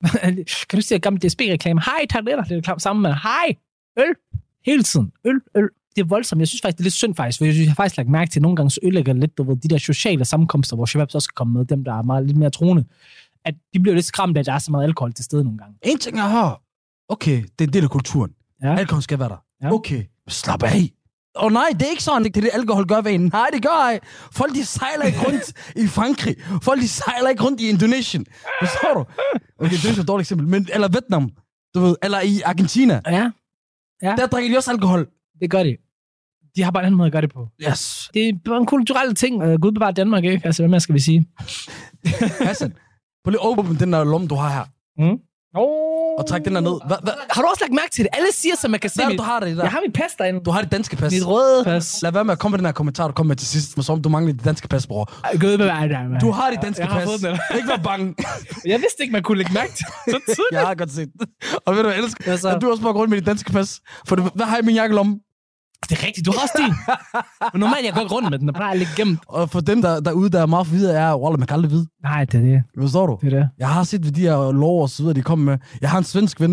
<laughs> kan du se gammelt DSB-reklame? Hej, tabletter. Det er sammen med, hej, øl. Hele tiden. Øl, øl. Det er voldsomt. Jeg synes faktisk, det er lidt synd faktisk, for jeg, synes, jeg har faktisk lagt mærke til, at nogle gange så ødelægger lidt, du ved, de der sociale sammenkomster, hvor shababs også skal komme med, dem der er meget lidt mere troende, at de bliver lidt skræmt af, at der er så meget alkohol til stede nogle gange. En ting jeg har, okay, det er en del af kulturen. Ja. Alkohol skal være der. Ja. Okay, slap af. Og nej, det er ikke sådan, det er det, alkohol gør ved en. Nej, det gør ej. Folk, de sejler ikke rundt i Frankrig. Folk, de sejler ikke rundt i Indonesien. Forstår du? Okay, det er et dårligt eksempel. Men, eller Vietnam, du ved, eller i Argentina. Ja, Der drikker de også alkohol. det gør de. De har bare en anden måde at gøre det på. Yes. Det er bare en kulturel ting. Uh, Gud bevarer Danmark, ikke? Altså, hvad mere skal vi sige? <laughs> Hassan, prøv lige at åbne den der lomme, du har her. Mm. Oh. Og træk den der ned. Hvad, hvad, Har du også lagt mærke til det? Alle siger, som man kan se. mit- du har det der? Jeg har mit pas derinde. Du har det danske pas. Mit røde pas. Lad være med at komme med den her kommentar, du kom med til sidst, for som om du mangler det danske pas, bror. Gud bevarer Danmark. Du har det danske Jeg har pas. eller? Ikke vær bange. <laughs> Jeg vidste ikke, man kunne lægge mærke til. Så tidligt. <laughs> Jeg har godt set. Og ved du, jeg elsker? Så? At du også bare rundt med dit danske pas. For det, hvad har jeg i min jakkelomme? Det er rigtigt, du har også din. Men normalt, jeg går ikke rundt med den, plejer at ligge gemt. Og for dem der, derude, der er meget forvirret, er, Wallah, man kan aldrig vide. Nej, det er det. Forstår du? Det er det. Jeg har set, hvad de her lov og så videre, de kommer med. Jeg har en svensk ven,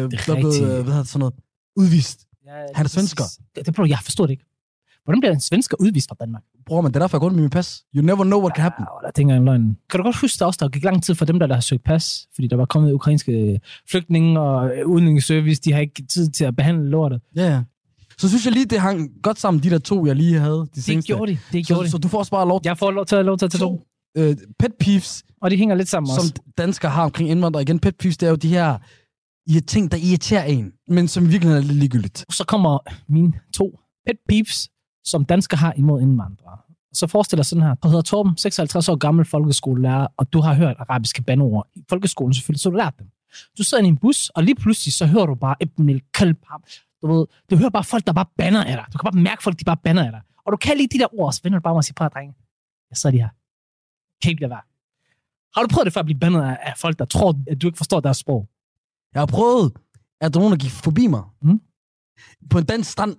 øh, Det er der er blevet, øh, hvad hedder det, sådan noget, udvist. Ja, Han er svensker. Det, det, bro, jeg forstår det ikke. Hvordan bliver en svensker udvist fra Danmark? Bror, men det er derfor, jeg går med min pas. You never know what can happen. Ja, tænker jeg en løgn. Kan du godt huske, der også der gik lang tid for dem, der, der har søgt pas? Fordi der var kommet ukrainske flygtninge og øh, udenrigsservice. De har ikke tid til at behandle lortet. Ja, ja. Så synes jeg lige, det hang godt sammen, de der to, jeg lige havde. De Det seneste. gjorde de. Det gjorde så, de. så du får også bare lov Jeg får lov til at lov til at tage to. øh, pet peeves, Og de hænger lidt sammen som også. danskere har omkring indvandrere. Igen, pet peeves, det er jo de her i ting, der irriterer en, men som i virkeligheden er lidt ligegyldigt. Så kommer mine to pet peeves, som danskere har imod indvandrere. Så forestil dig sådan her. Du hedder Torben, 56 år gammel folkeskolelærer, og du har hørt arabiske bandeord i folkeskolen selvfølgelig, så du lært dem. Du sidder i en bus, og lige pludselig så hører du bare Ibn el Kalb. Du ved, du hører bare folk, der bare banner af dig. Du kan bare mærke folk, de bare banner af dig. Og du kan lige de der ord, så vender du bare mig og siger, prøv at drenge, jeg sidder lige her. Kan ikke lade være. Har du prøvet det før at blive bandet af, af folk, der tror, at du ikke forstår deres sprog? Jeg har prøvet, at der er nogen, der gik forbi mig. Mm. På en dansk strand.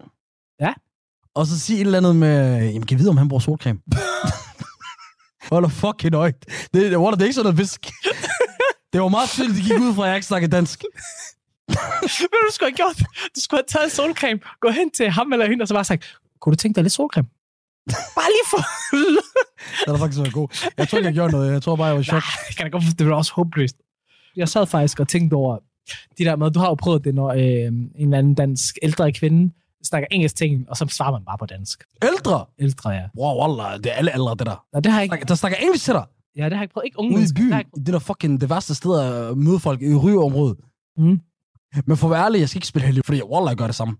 Ja. Og så sige et eller andet med, jamen kan jeg vide, om han bruger solcreme? Hold da fucking øjt. Det, det, det er ikke sådan noget visk. det var meget tydeligt, de gik ud fra, at jeg ikke snakker dansk. <laughs> Hvad du skulle have gjort? Du skulle have taget solcreme, gå hen til ham eller hende, og så bare sagt, kunne du tænke dig lidt solcreme? <laughs> Bare lige for... <laughs> Det har faktisk været god. Jeg tror ikke, jeg gjorde noget. Jeg tror bare, jeg var i chok. Nej, det kan da godt det var også håbløst. Jeg sad faktisk og tænkte over de der med, du har jo prøvet det, når øh, en eller anden dansk ældre kvinde snakker engelsk en, og så svarer man bare på dansk. Ældre. Ældre, ja. Wow, wallah, det er alle aldre, det der. Nå, det har jeg ikke, Der, snakker engelsk til dig. ja, det har jeg ikke prøvet. Ikke unge Ude i. Det byen. jeg. Det er der fucking det værste sted at møde folk i rygeområdet. Mm. Men for at være ærlig, jeg skal ikke spille heldig, fordi jeg, wallah, gør det samme.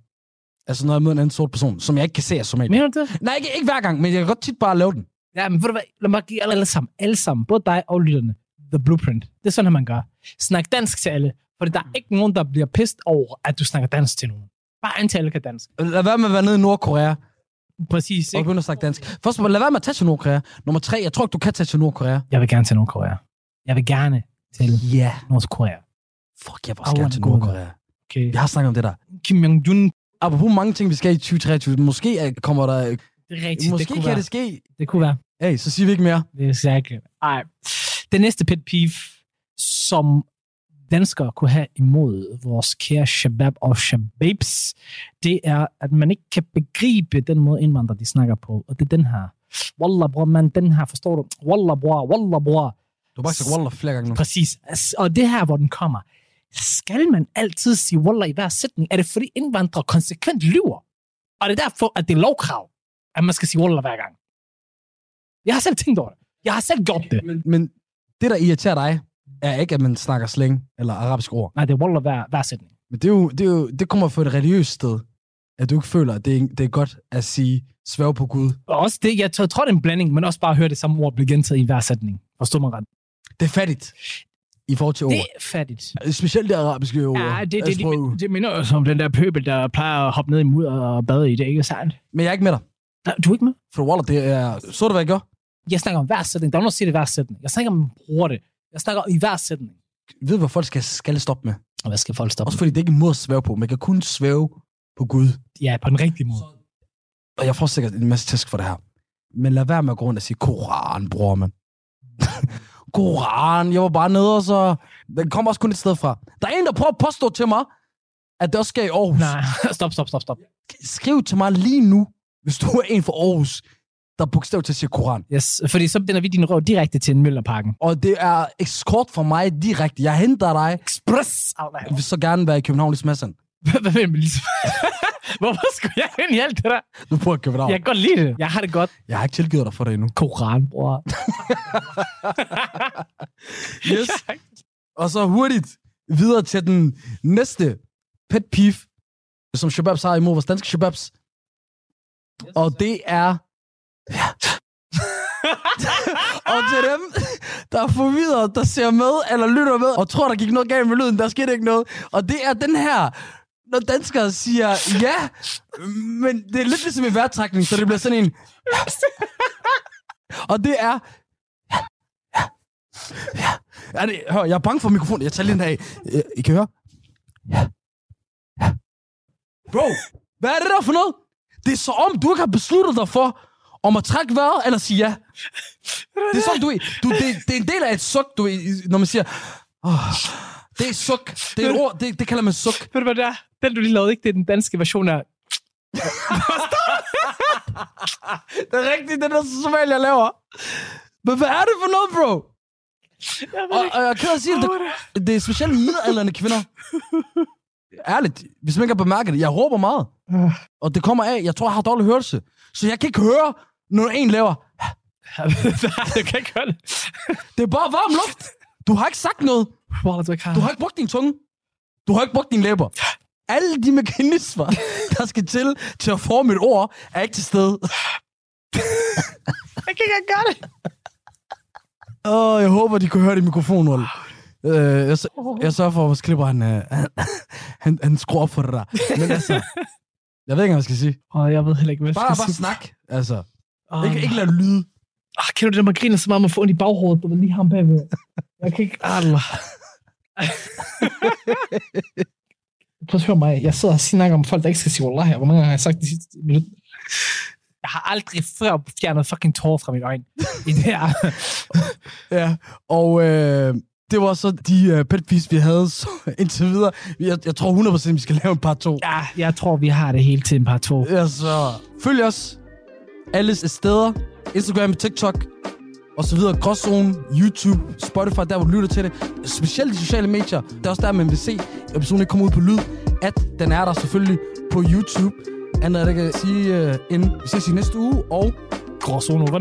Altså, når jeg møder en anden sort person, som jeg ikke kan se er somalier. Mener du det? Nej, ikke, ikke hver gang, men jeg kan godt tit bare lave den. Ja, men ved du hvad? Lad mig give alle, alle sammen, alle sammen, både dig og lytterne, the blueprint. Det er sådan, at man gør. Snak dansk til alle. For der er ikke nogen, der bliver pissed over, at du snakker dansk til nogen. Bare alle kan dansk. Lad være med at være nede i Nordkorea Præcis, og ikke? begynde at snakke dansk. Først, lad være med at tage til Nordkorea. Nummer tre, jeg tror ikke, du kan tage til Nordkorea. Jeg vil gerne til Nordkorea. Jeg vil gerne til Ja. Nordkorea. Fuck, jeg gerne wanna til Nordkorea. Okay. Jeg har snakket om det der. Kim Jong-un, Apropos mange ting, vi skal i 2023. Måske øh, kommer der... det er rigtigt. Måske det kunne kan være. det ske. Det kunne være. Hey, så siger vi ikke mere. Det er sikkert. Ej. Det næste pet peeve, som danskere kunne have imod vores kære shabab og shababs, det er, at man ikke kan begribe den måde indvandrere, de snakker på. Og det er den her. Wallah, bror, man, den her, forstår du? Wallah, bror, wallah, bror. Du har bare sagt Wallah flere gange nu. Præcis. Og det her, hvor den kommer. Skal man altid sige wallah i hver sætning? Er det fordi indvandrere konsekvent lyver? Og det er derfor, at det er lovkrav, at man skal sige wallah hver gang. Jeg har selv tænkt over det. Jeg har selv gjort det. Men, men det, der irriterer dig, er ikke, at man snakker slang eller arabisk ord. Nej, det er wallah hver, hver sætning. Men det, er jo, det, er jo, det kommer fra et religiøst sted, at du ikke føler, at det er, det er godt at sige sværge på Gud. Og også det, jeg tror, jeg tror, det er en blanding, men også bare at høre det samme ord blive gentaget i hver sætning. Forstår man ret? Det er fattigt i forhold til ord. Det er fattigt. Specielt det arabiske ord. Ja, det, det, det, det, det minder jo om den der pøbel, der plejer at hoppe ned i mudder og bade i det, ikke sandt? Men jeg er ikke med dig. Nej, Du er ikke med? For Waller, det er... Så du, hvad jeg gør? Jeg snakker om hver sætning. Der er nogen, der siger det hver sætning. Jeg snakker om, man bruger det. Jeg snakker i hver sætning. Ved du, hvad folk skal, skal stoppe med? Og hvad skal folk stoppe? Også fordi det ikke er en måde at svæve på. Man kan kun svæve på Gud. Ja, på den rigtige måde. Og jeg får sikkert en masse tæsk for det her. Men lad være med at gå rundt og sige, Koran, bror, man. <laughs> Koran, jeg var bare nede, og så... Den kommer også kun et sted fra. Der er en, der prøver at påstå til mig, at det også skal i Aarhus. Nej, <laughs> stop, stop, stop, stop. Skriv til mig lige nu, hvis du er en fra Aarhus, der bogstav til at sige Koran. Yes, fordi så binder vi din røv direkte til en Møllerparken. Og det er ekskort for mig direkte. Jeg henter dig. Express! Nej. Jeg vil så gerne være i København i Smassan. Hvad du ligesom? <laughs> Hvorfor skulle jeg ind i alt det der? Du bor i København. Jeg kan godt lide det. Jeg har det godt. Jeg har ikke tilgivet dig for det endnu. Koran, bror. <laughs> <laughs> Yes. Og så hurtigt videre til den næste pet peeve, som Shababs har imod vores danske Shababs. Og det er... Ja. og til dem, der er forvirret, der ser med eller lytter med, og tror, der gik noget galt med lyden, der skete ikke noget. Og det er den her, når danskere siger ja, men det er lidt ligesom i værtrækning, så det bliver sådan en... og det er... Ja, det, hør, jeg er bange for mikrofonen. Jeg tager lige den af. Øh, I kan høre? Ja. Ja. Bro, hvad er det der for noget? Det er så om, du ikke har besluttet dig for, om at trække vejret eller sige ja. Det er sådan, du, du det, det er en del af et suk, du, når man siger, oh, det er suk. Det er et ord, det, det kalder man suk. Ved du hvad det er? Den, du lige lavede, ikke? Det er den danske version af... <laughs> Det er rigtigt, det er der somalier laver. Men hvad er det for noget, bro? Og, og jeg kan sige, det, det, det er specielt midaldrende kvinder. <laughs> Ærligt, hvis man ikke har bemærket det, jeg råber meget. Og det kommer af, jeg tror, jeg har dårlig hørelse. Så jeg kan ikke høre, når en laver. <laughs> jeg kan ikke høre det. Det er bare varm luft. Du har ikke sagt noget. Du har ikke brugt din tunge. Du har ikke brugt dine læber. Alle de mekanismer, <laughs> der skal til til at forme et ord, er ikke til stede. <laughs> Jeg kan ikke gøre det. Åh, oh, jeg håber, de kunne høre det i mikrofonen. Uh, jeg, jeg sørger for, at vores klipper, han, uh, <laughs> han, han, skruer op for det der. Men altså, jeg ved ikke, hvad jeg skal sige. Og jeg ved heller ikke, hvad jeg Bare, skal bare sige. snak, altså. Åh. Ikke, ikke lad det lyde. Ah, kan du det, man griner så meget, man får ondt i baghovedet, du ved lige ham bagved. Jeg kan ikke... Allah. Prøv at høre mig. Jeg sidder og snakker om folk, der ikke skal sige Wallah her. Hvor mange gange har jeg sagt det sidste minut? Jeg har aldrig før fjernet fucking tårer fra mit øjne. I det her. <laughs> Ja, og øh, det var så de uh, pet peeves, vi havde så, indtil videre. Jeg, jeg tror 100% vi skal lave en par to. Ja, jeg tror, vi har det hele til en par to. Ja, så følg os alle steder. Instagram, TikTok og så videre. Gråzone, YouTube, Spotify, der hvor du lytter til det. Specielt de sociale medier. Det er også der, man vil se episoden ikke kommer ud på lyd. At den er der selvfølgelig på YouTube. Andet er det, jeg kan sige, øh, uh, inden vi ses i næste uge. Og Gråzone over.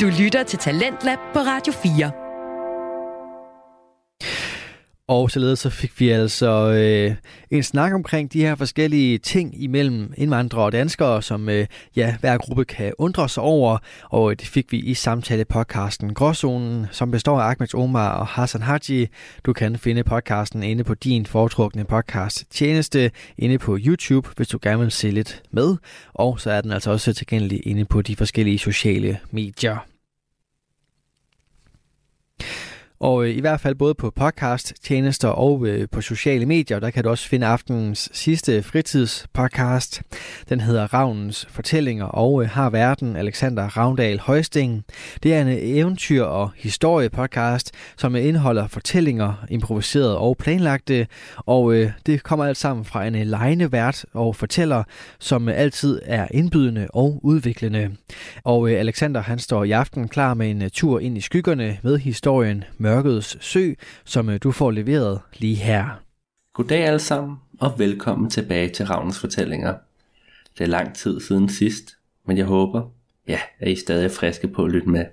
Du lytter til Talentlab på Radio 4. Og således så fik vi altså øh, en snak omkring de her forskellige ting imellem indvandrere og danskere, som øh, ja, hver gruppe kan undre sig over. Og øh, det fik vi i samtale-podcasten Gråzonen, som består af Ahmed Omar og Hassan Haji. Du kan finde podcasten inde på din foretrukne podcast tjeneste inde på YouTube, hvis du gerne vil se lidt med. Og så er den altså også tilgængelig inde på de forskellige sociale medier. Og øh, i hvert fald både på podcast, tjenester og øh, på sociale medier, der kan du også finde aftenens sidste fritidspodcast. Den hedder Ravnens Fortællinger og øh, har verden Alexander Ravndal Højsting. Det er en eventyr- og historiepodcast, som indeholder fortællinger, improviseret og planlagte. Og øh, det kommer alt sammen fra en øh, lejende vært og fortæller, som øh, altid er indbydende og udviklende. Og øh, Alexander han står i aften klar med en øh, tur ind i skyggerne med historien Mørkets Sø, som øh, du får leveret lige her. Goddag alle sammen, og velkommen tilbage til Ravnens Fortællinger. Det er lang tid siden sidst, men jeg håber, ja, at I stadig er friske på at lytte med.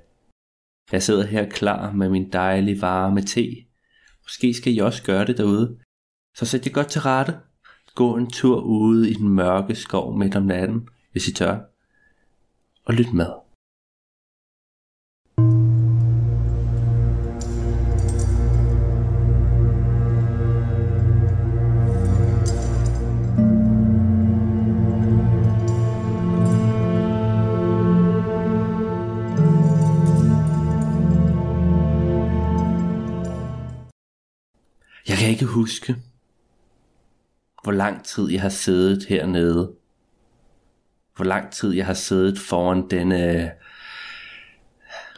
Jeg sidder her klar med min dejlige varme te. Måske skal I også gøre det derude. Så sæt jer godt til rette. Gå en tur ude i den mørke skov midt om natten, hvis I tør. Og lyt med. Huske, hvor lang tid jeg har siddet hernede. Hvor lang tid jeg har siddet foran denne øh,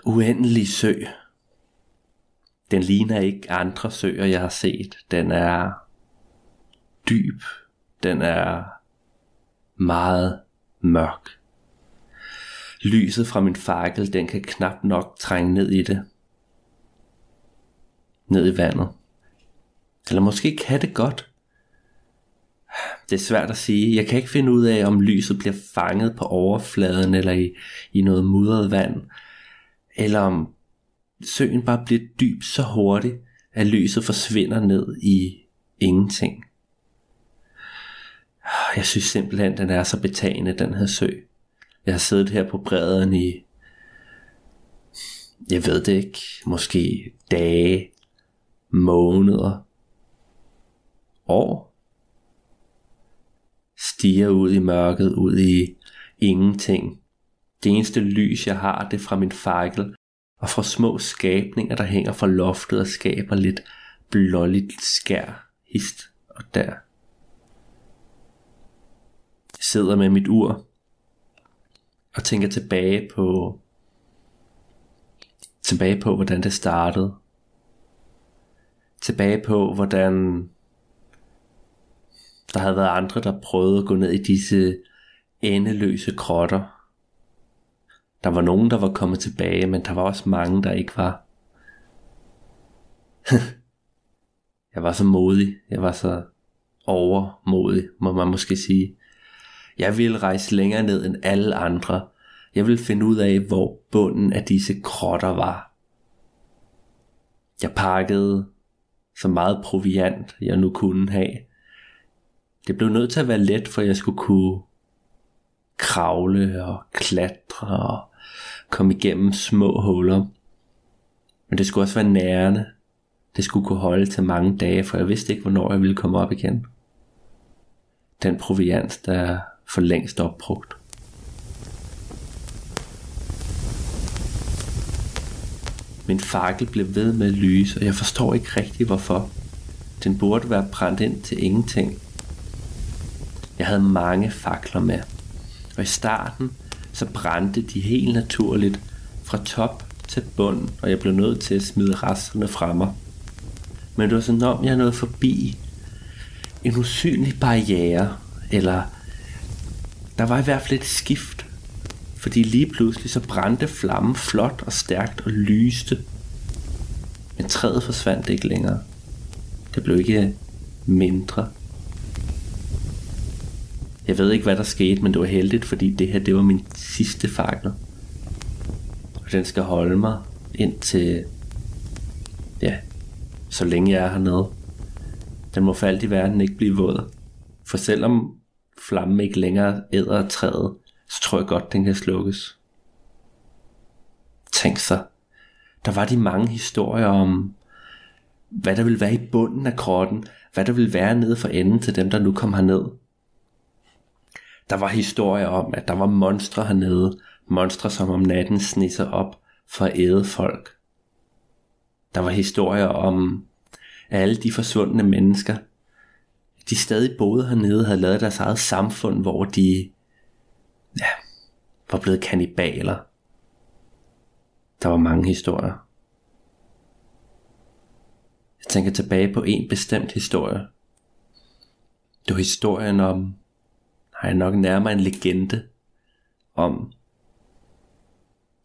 uendelige sø. Den ligner ikke andre søer, jeg har set. Den er dyb. Den er meget mørk. Lyset fra min fakkel, den kan knap nok trænge ned i det. Ned i vandet. Eller måske kan det godt. Det er svært at sige. Jeg kan ikke finde ud af, om lyset bliver fanget på overfladen eller i, i noget mudret vand. Eller om søen bare bliver dyb så hurtigt, at lyset forsvinder ned i ingenting. Jeg synes simpelthen, den er så betagende, den her sø. Jeg har siddet her på bredden i, jeg ved det ikke, måske dage, måneder, år. Stiger ud i mørket, ud i ingenting. Det eneste lys, jeg har, det er fra min fakkel, og fra små skabninger, der hænger fra loftet og skaber lidt blåligt skær, hist og der. Jeg sidder med mit ur og tænker tilbage på tilbage på hvordan det startede. Tilbage på hvordan der havde været andre der prøvede at gå ned i disse endeløse krotter. Der var nogen der var kommet tilbage, men der var også mange der ikke var. <laughs> jeg var så modig, jeg var så overmodig, må man måske sige. Jeg ville rejse længere ned end alle andre. Jeg ville finde ud af, hvor bunden af disse krotter var. Jeg pakkede så meget proviant, jeg nu kunne have. Det blev nødt til at være let, for jeg skulle kunne kravle og klatre og komme igennem små huller. Men det skulle også være nærende. Det skulle kunne holde til mange dage, for jeg vidste ikke, hvornår jeg ville komme op igen. Den provians, der er for længst opbrugt. Min fakkel blev ved med at lyse, og jeg forstår ikke rigtig hvorfor. Den burde være brændt ind til ingenting. Jeg havde mange fakler med, og i starten så brændte de helt naturligt fra top til bund, og jeg blev nødt til at smide resterne fra mig. Men det var sådan om jeg nåede forbi en usynlig barriere, eller der var i hvert fald et skift, fordi lige pludselig så brændte flammen flot og stærkt og lyste. Men træet forsvandt ikke længere. Det blev ikke mindre. Jeg ved ikke, hvad der skete, men det var heldigt, fordi det her, det var min sidste fakkel. Og den skal holde mig indtil, ja, så længe jeg er hernede. Den må for alt i verden ikke blive våd. For selvom flammen ikke længere æder træet, så tror jeg godt, den kan slukkes. Tænk så, der var de mange historier om, hvad der ville være i bunden af grotten, hvad der ville være nede for enden til dem, der nu kom herned. Der var historier om, at der var monstre hernede, monstre som om natten snisser op for at æde folk. Der var historier om alle de forsvundne mennesker, de stadig boede hernede, havde lavet deres eget samfund, hvor de ja, var blevet kannibaler. Der var mange historier. Jeg tænker tilbage på en bestemt historie. Det var historien om, nej nok nærmere en legende, om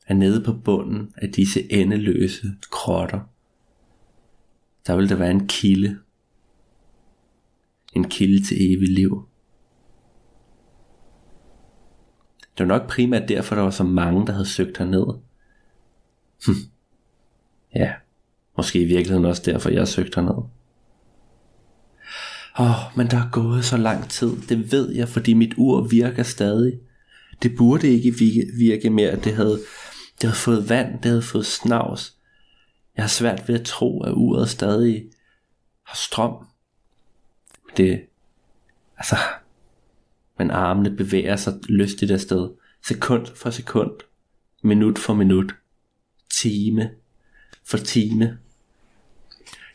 at nede på bunden af disse endeløse krotter, der ville der være en kilde. En kilde til evigt liv. Det var nok primært derfor, der var så mange, der havde søgt herned. Hm. Ja, måske i virkeligheden også derfor, jeg søgte herned. Åh, oh, men der er gået så lang tid. Det ved jeg, fordi mit ur virker stadig. Det burde ikke virke mere. Det havde, det havde fået vand, det havde fået snavs. Jeg har svært ved at tro, at uret stadig har strøm. Det, altså, men armene bevæger sig lystigt afsted, sekund for sekund, minut for minut, time for time.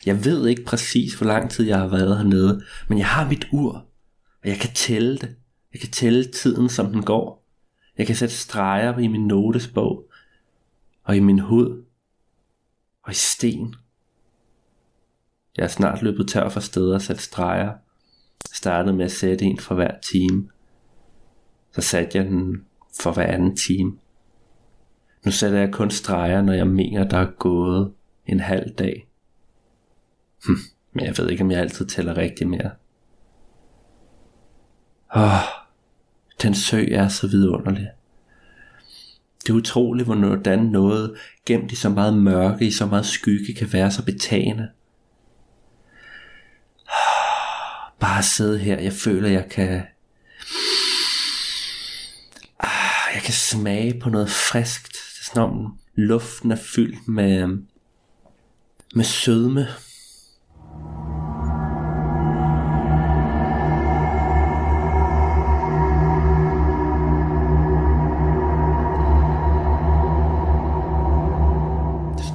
Jeg ved ikke præcis, hvor lang tid jeg har været hernede, men jeg har mit ur, og jeg kan tælle det. Jeg kan tælle tiden, som den går. Jeg kan sætte streger i min notesbog, og i min hud, og i sten. Jeg er snart løbet tør for steder at sætte streger. Jeg startede med at sætte en for hver time. Så satte jeg den for hver anden time. Nu sætter jeg kun streger, når jeg mener, der er gået en halv dag. Hm, men jeg ved ikke, om jeg altid tæller rigtigt mere. Åh, den sø er så vidunderlig. Det er utroligt, hvordan noget gemt i så meget mørke, i så meget skygge, kan være så betagende. Bare sidde her, jeg føler, jeg kan... Ah, jeg kan smage på noget friskt. Det er sådan om luften er fyldt med, med sødme.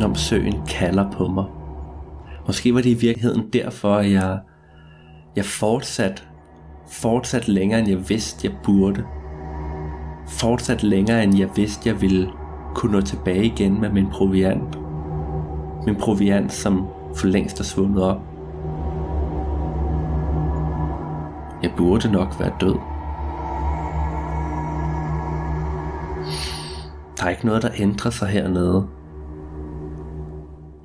Om søen kalder på mig. Måske var det i virkeligheden derfor, at jeg, jeg fortsat, fortsat længere, end jeg vidste, jeg burde. Fortsat længere, end jeg vidste, jeg ville kunne nå tilbage igen med min proviant. Min proviant, som for længst er svundet op. Jeg burde nok være død. Der er ikke noget, der ændrer sig hernede.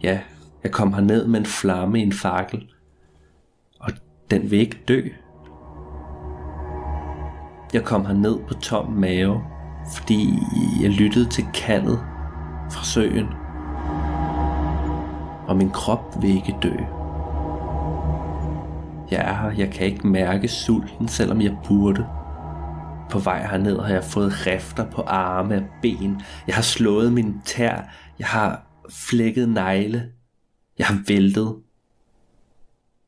Ja, jeg kom ned med en flamme i en fakkel, og den vil ikke dø. Jeg kom ned på tom mave, fordi jeg lyttede til kaldet fra søen. Og min krop vil ikke dø. Jeg er her, jeg kan ikke mærke sulten, selvom jeg burde. På vej herned har jeg fået rifter på arme og ben. Jeg har slået min tær. Jeg har flækkede negle. Jeg har væltet.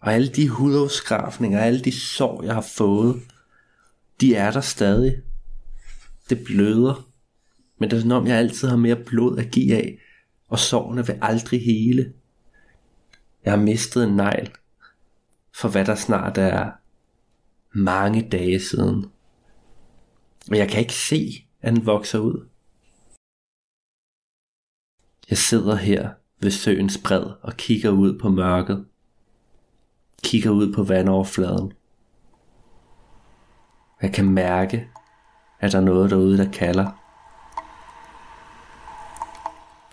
Og alle de hudafskrafninger, alle de sår, jeg har fået, de er der stadig. Det bløder. Men det er som om, jeg altid har mere blod at give af, og sårene vil aldrig hele. Jeg har mistet en negl, for hvad der snart er mange dage siden. Og jeg kan ikke se, at den vokser ud. Jeg sidder her ved søens bred og kigger ud på mørket. Kigger ud på vandoverfladen. Jeg kan mærke, at der er noget derude, der kalder.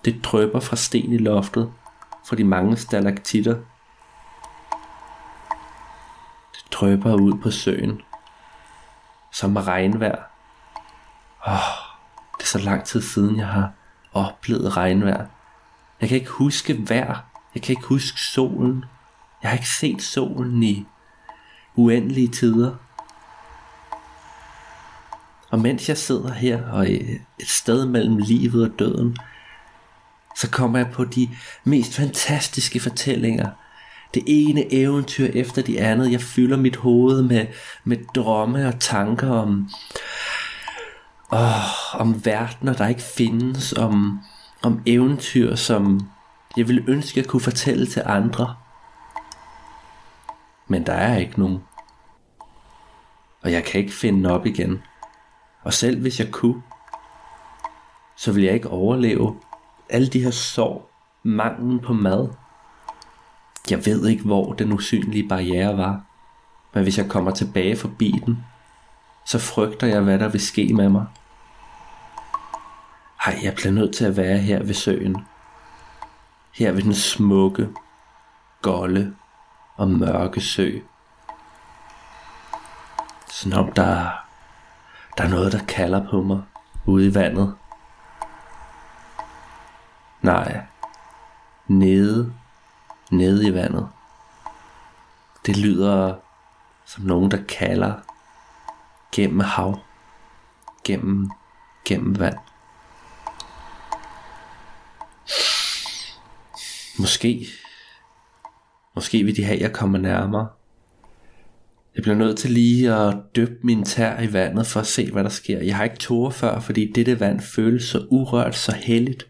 Det drøber fra sten i loftet, fra de mange stalaktitter. Det drøber ud på søen, som regnvejr. Åh, det er så lang tid siden, jeg har oplevet regnvejr. Jeg kan ikke huske vejr. Jeg kan ikke huske solen. Jeg har ikke set solen i uendelige tider. Og mens jeg sidder her og øh, et sted mellem livet og døden, så kommer jeg på de mest fantastiske fortællinger. Det ene eventyr efter det andet. Jeg fylder mit hoved med, med drømme og tanker om, åh, om verdener, der ikke findes. Om, om eventyr, som jeg ville ønske, jeg kunne fortælle til andre. Men der er ikke nogen. Og jeg kan ikke finde op igen. Og selv hvis jeg kunne, så vil jeg ikke overleve alle de her sår, manglen på mad. Jeg ved ikke, hvor den usynlige barriere var, men hvis jeg kommer tilbage forbi den, så frygter jeg, hvad der vil ske med mig. Ej, jeg bliver nødt til at være her ved søen. Her ved den smukke, golde og mørke sø. Sådan om der, der er noget, der kalder på mig ude i vandet. Nej, nede, nede i vandet. Det lyder som nogen, der kalder gennem hav, gennem, gennem vand. Måske, måske vil de have, at jeg kommer nærmere. Jeg bliver nødt til lige at dyppe min tær i vandet for at se, hvad der sker. Jeg har ikke tårer før, fordi dette vand føles så urørt, så helligt.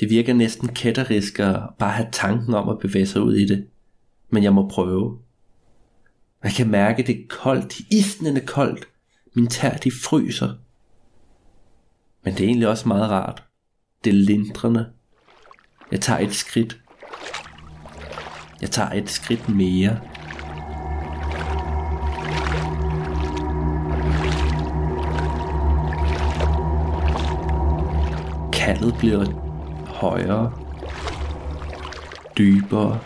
Det virker næsten kætterisk at bare have tanken om at bevæge sig ud i det. Men jeg må prøve. Jeg kan mærke det er koldt, isnende koldt. Min tær de fryser. Men det er egentlig også meget rart. Det lindrende. Jeg tager et skridt. Jeg tager et skridt mere. Kaldet bliver højere, dybere.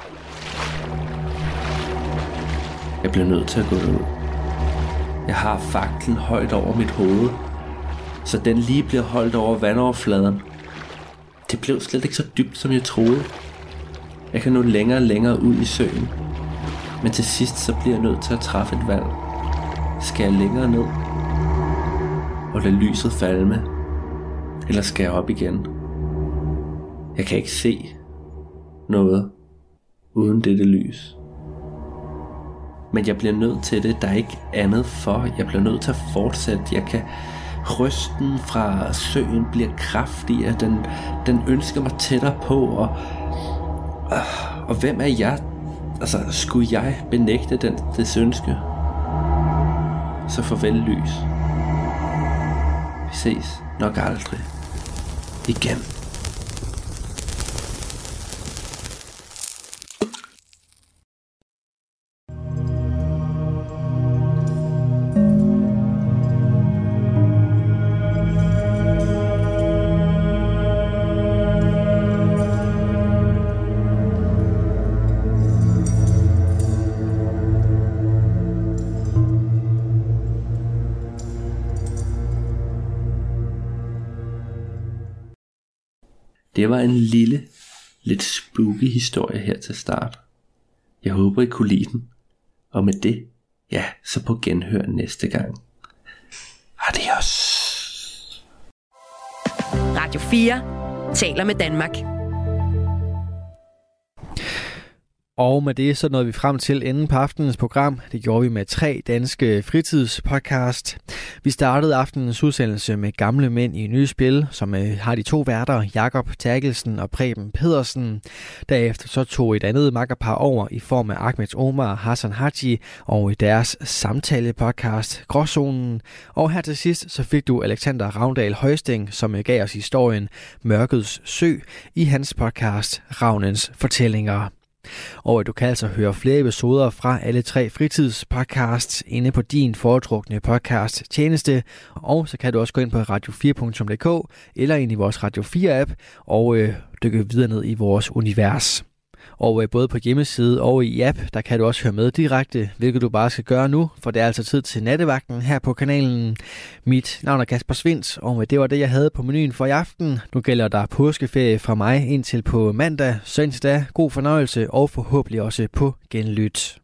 Jeg bliver nødt til at gå ud. Jeg har faklen højt over mit hoved, så den lige bliver holdt over vandoverfladen. Det blev slet ikke så dybt, som jeg troede. Jeg kan nå længere og længere ud i søen. Men til sidst så bliver jeg nødt til at træffe et valg. Skal jeg længere ned? Og lade lyset falme? Eller skal jeg op igen? Jeg kan ikke se noget uden dette lys. Men jeg bliver nødt til det. Der er ikke andet for. Jeg bliver nødt til at fortsætte. Jeg kan Røsten fra søen bliver kraftigere. Den, den ønsker mig tættere på. Og, og hvem er jeg? Altså, skulle jeg benægte den, det ønske? Så farvel lys. Vi ses nok aldrig. Igen. Det var en lille, lidt spooky historie her til start. Jeg håber I kunne lide den. Og med det, ja, så på genhør næste gang. Adios. Radio 4 taler med Danmark. Og med det så nåede vi frem til enden på aftenens program. Det gjorde vi med tre danske fritidspodcast. Vi startede aftenens udsendelse med gamle mænd i nye spil, som øh, har de to værter, Jakob Terkelsen og Preben Pedersen. Derefter så tog et andet makkerpar over i form af Ahmed Omar og Hassan Haji og deres samtale-podcast Gråzonen. Og her til sidst så fik du Alexander Ravndal Højsting, som øh, gav os historien Mørkets Sø i hans podcast Ravnens Fortællinger. Og du kan altså høre flere episoder fra alle tre fritidspodcasts inde på din foretrukne podcast tjeneste. Og så kan du også gå ind på radio4.dk eller ind i vores Radio 4 app og øh, dykke videre ned i vores univers. Og øh, både på hjemmeside og i app, der kan du også høre med direkte, hvilket du bare skal gøre nu, for det er altså tid til nattevagten her på kanalen. Mit navn er Kasper Svens, og øh, det var det, jeg havde på menuen for i aften. Nu gælder der påskeferie fra mig indtil på mandag, søndag. god fornøjelse og forhåbentlig også på genlyt.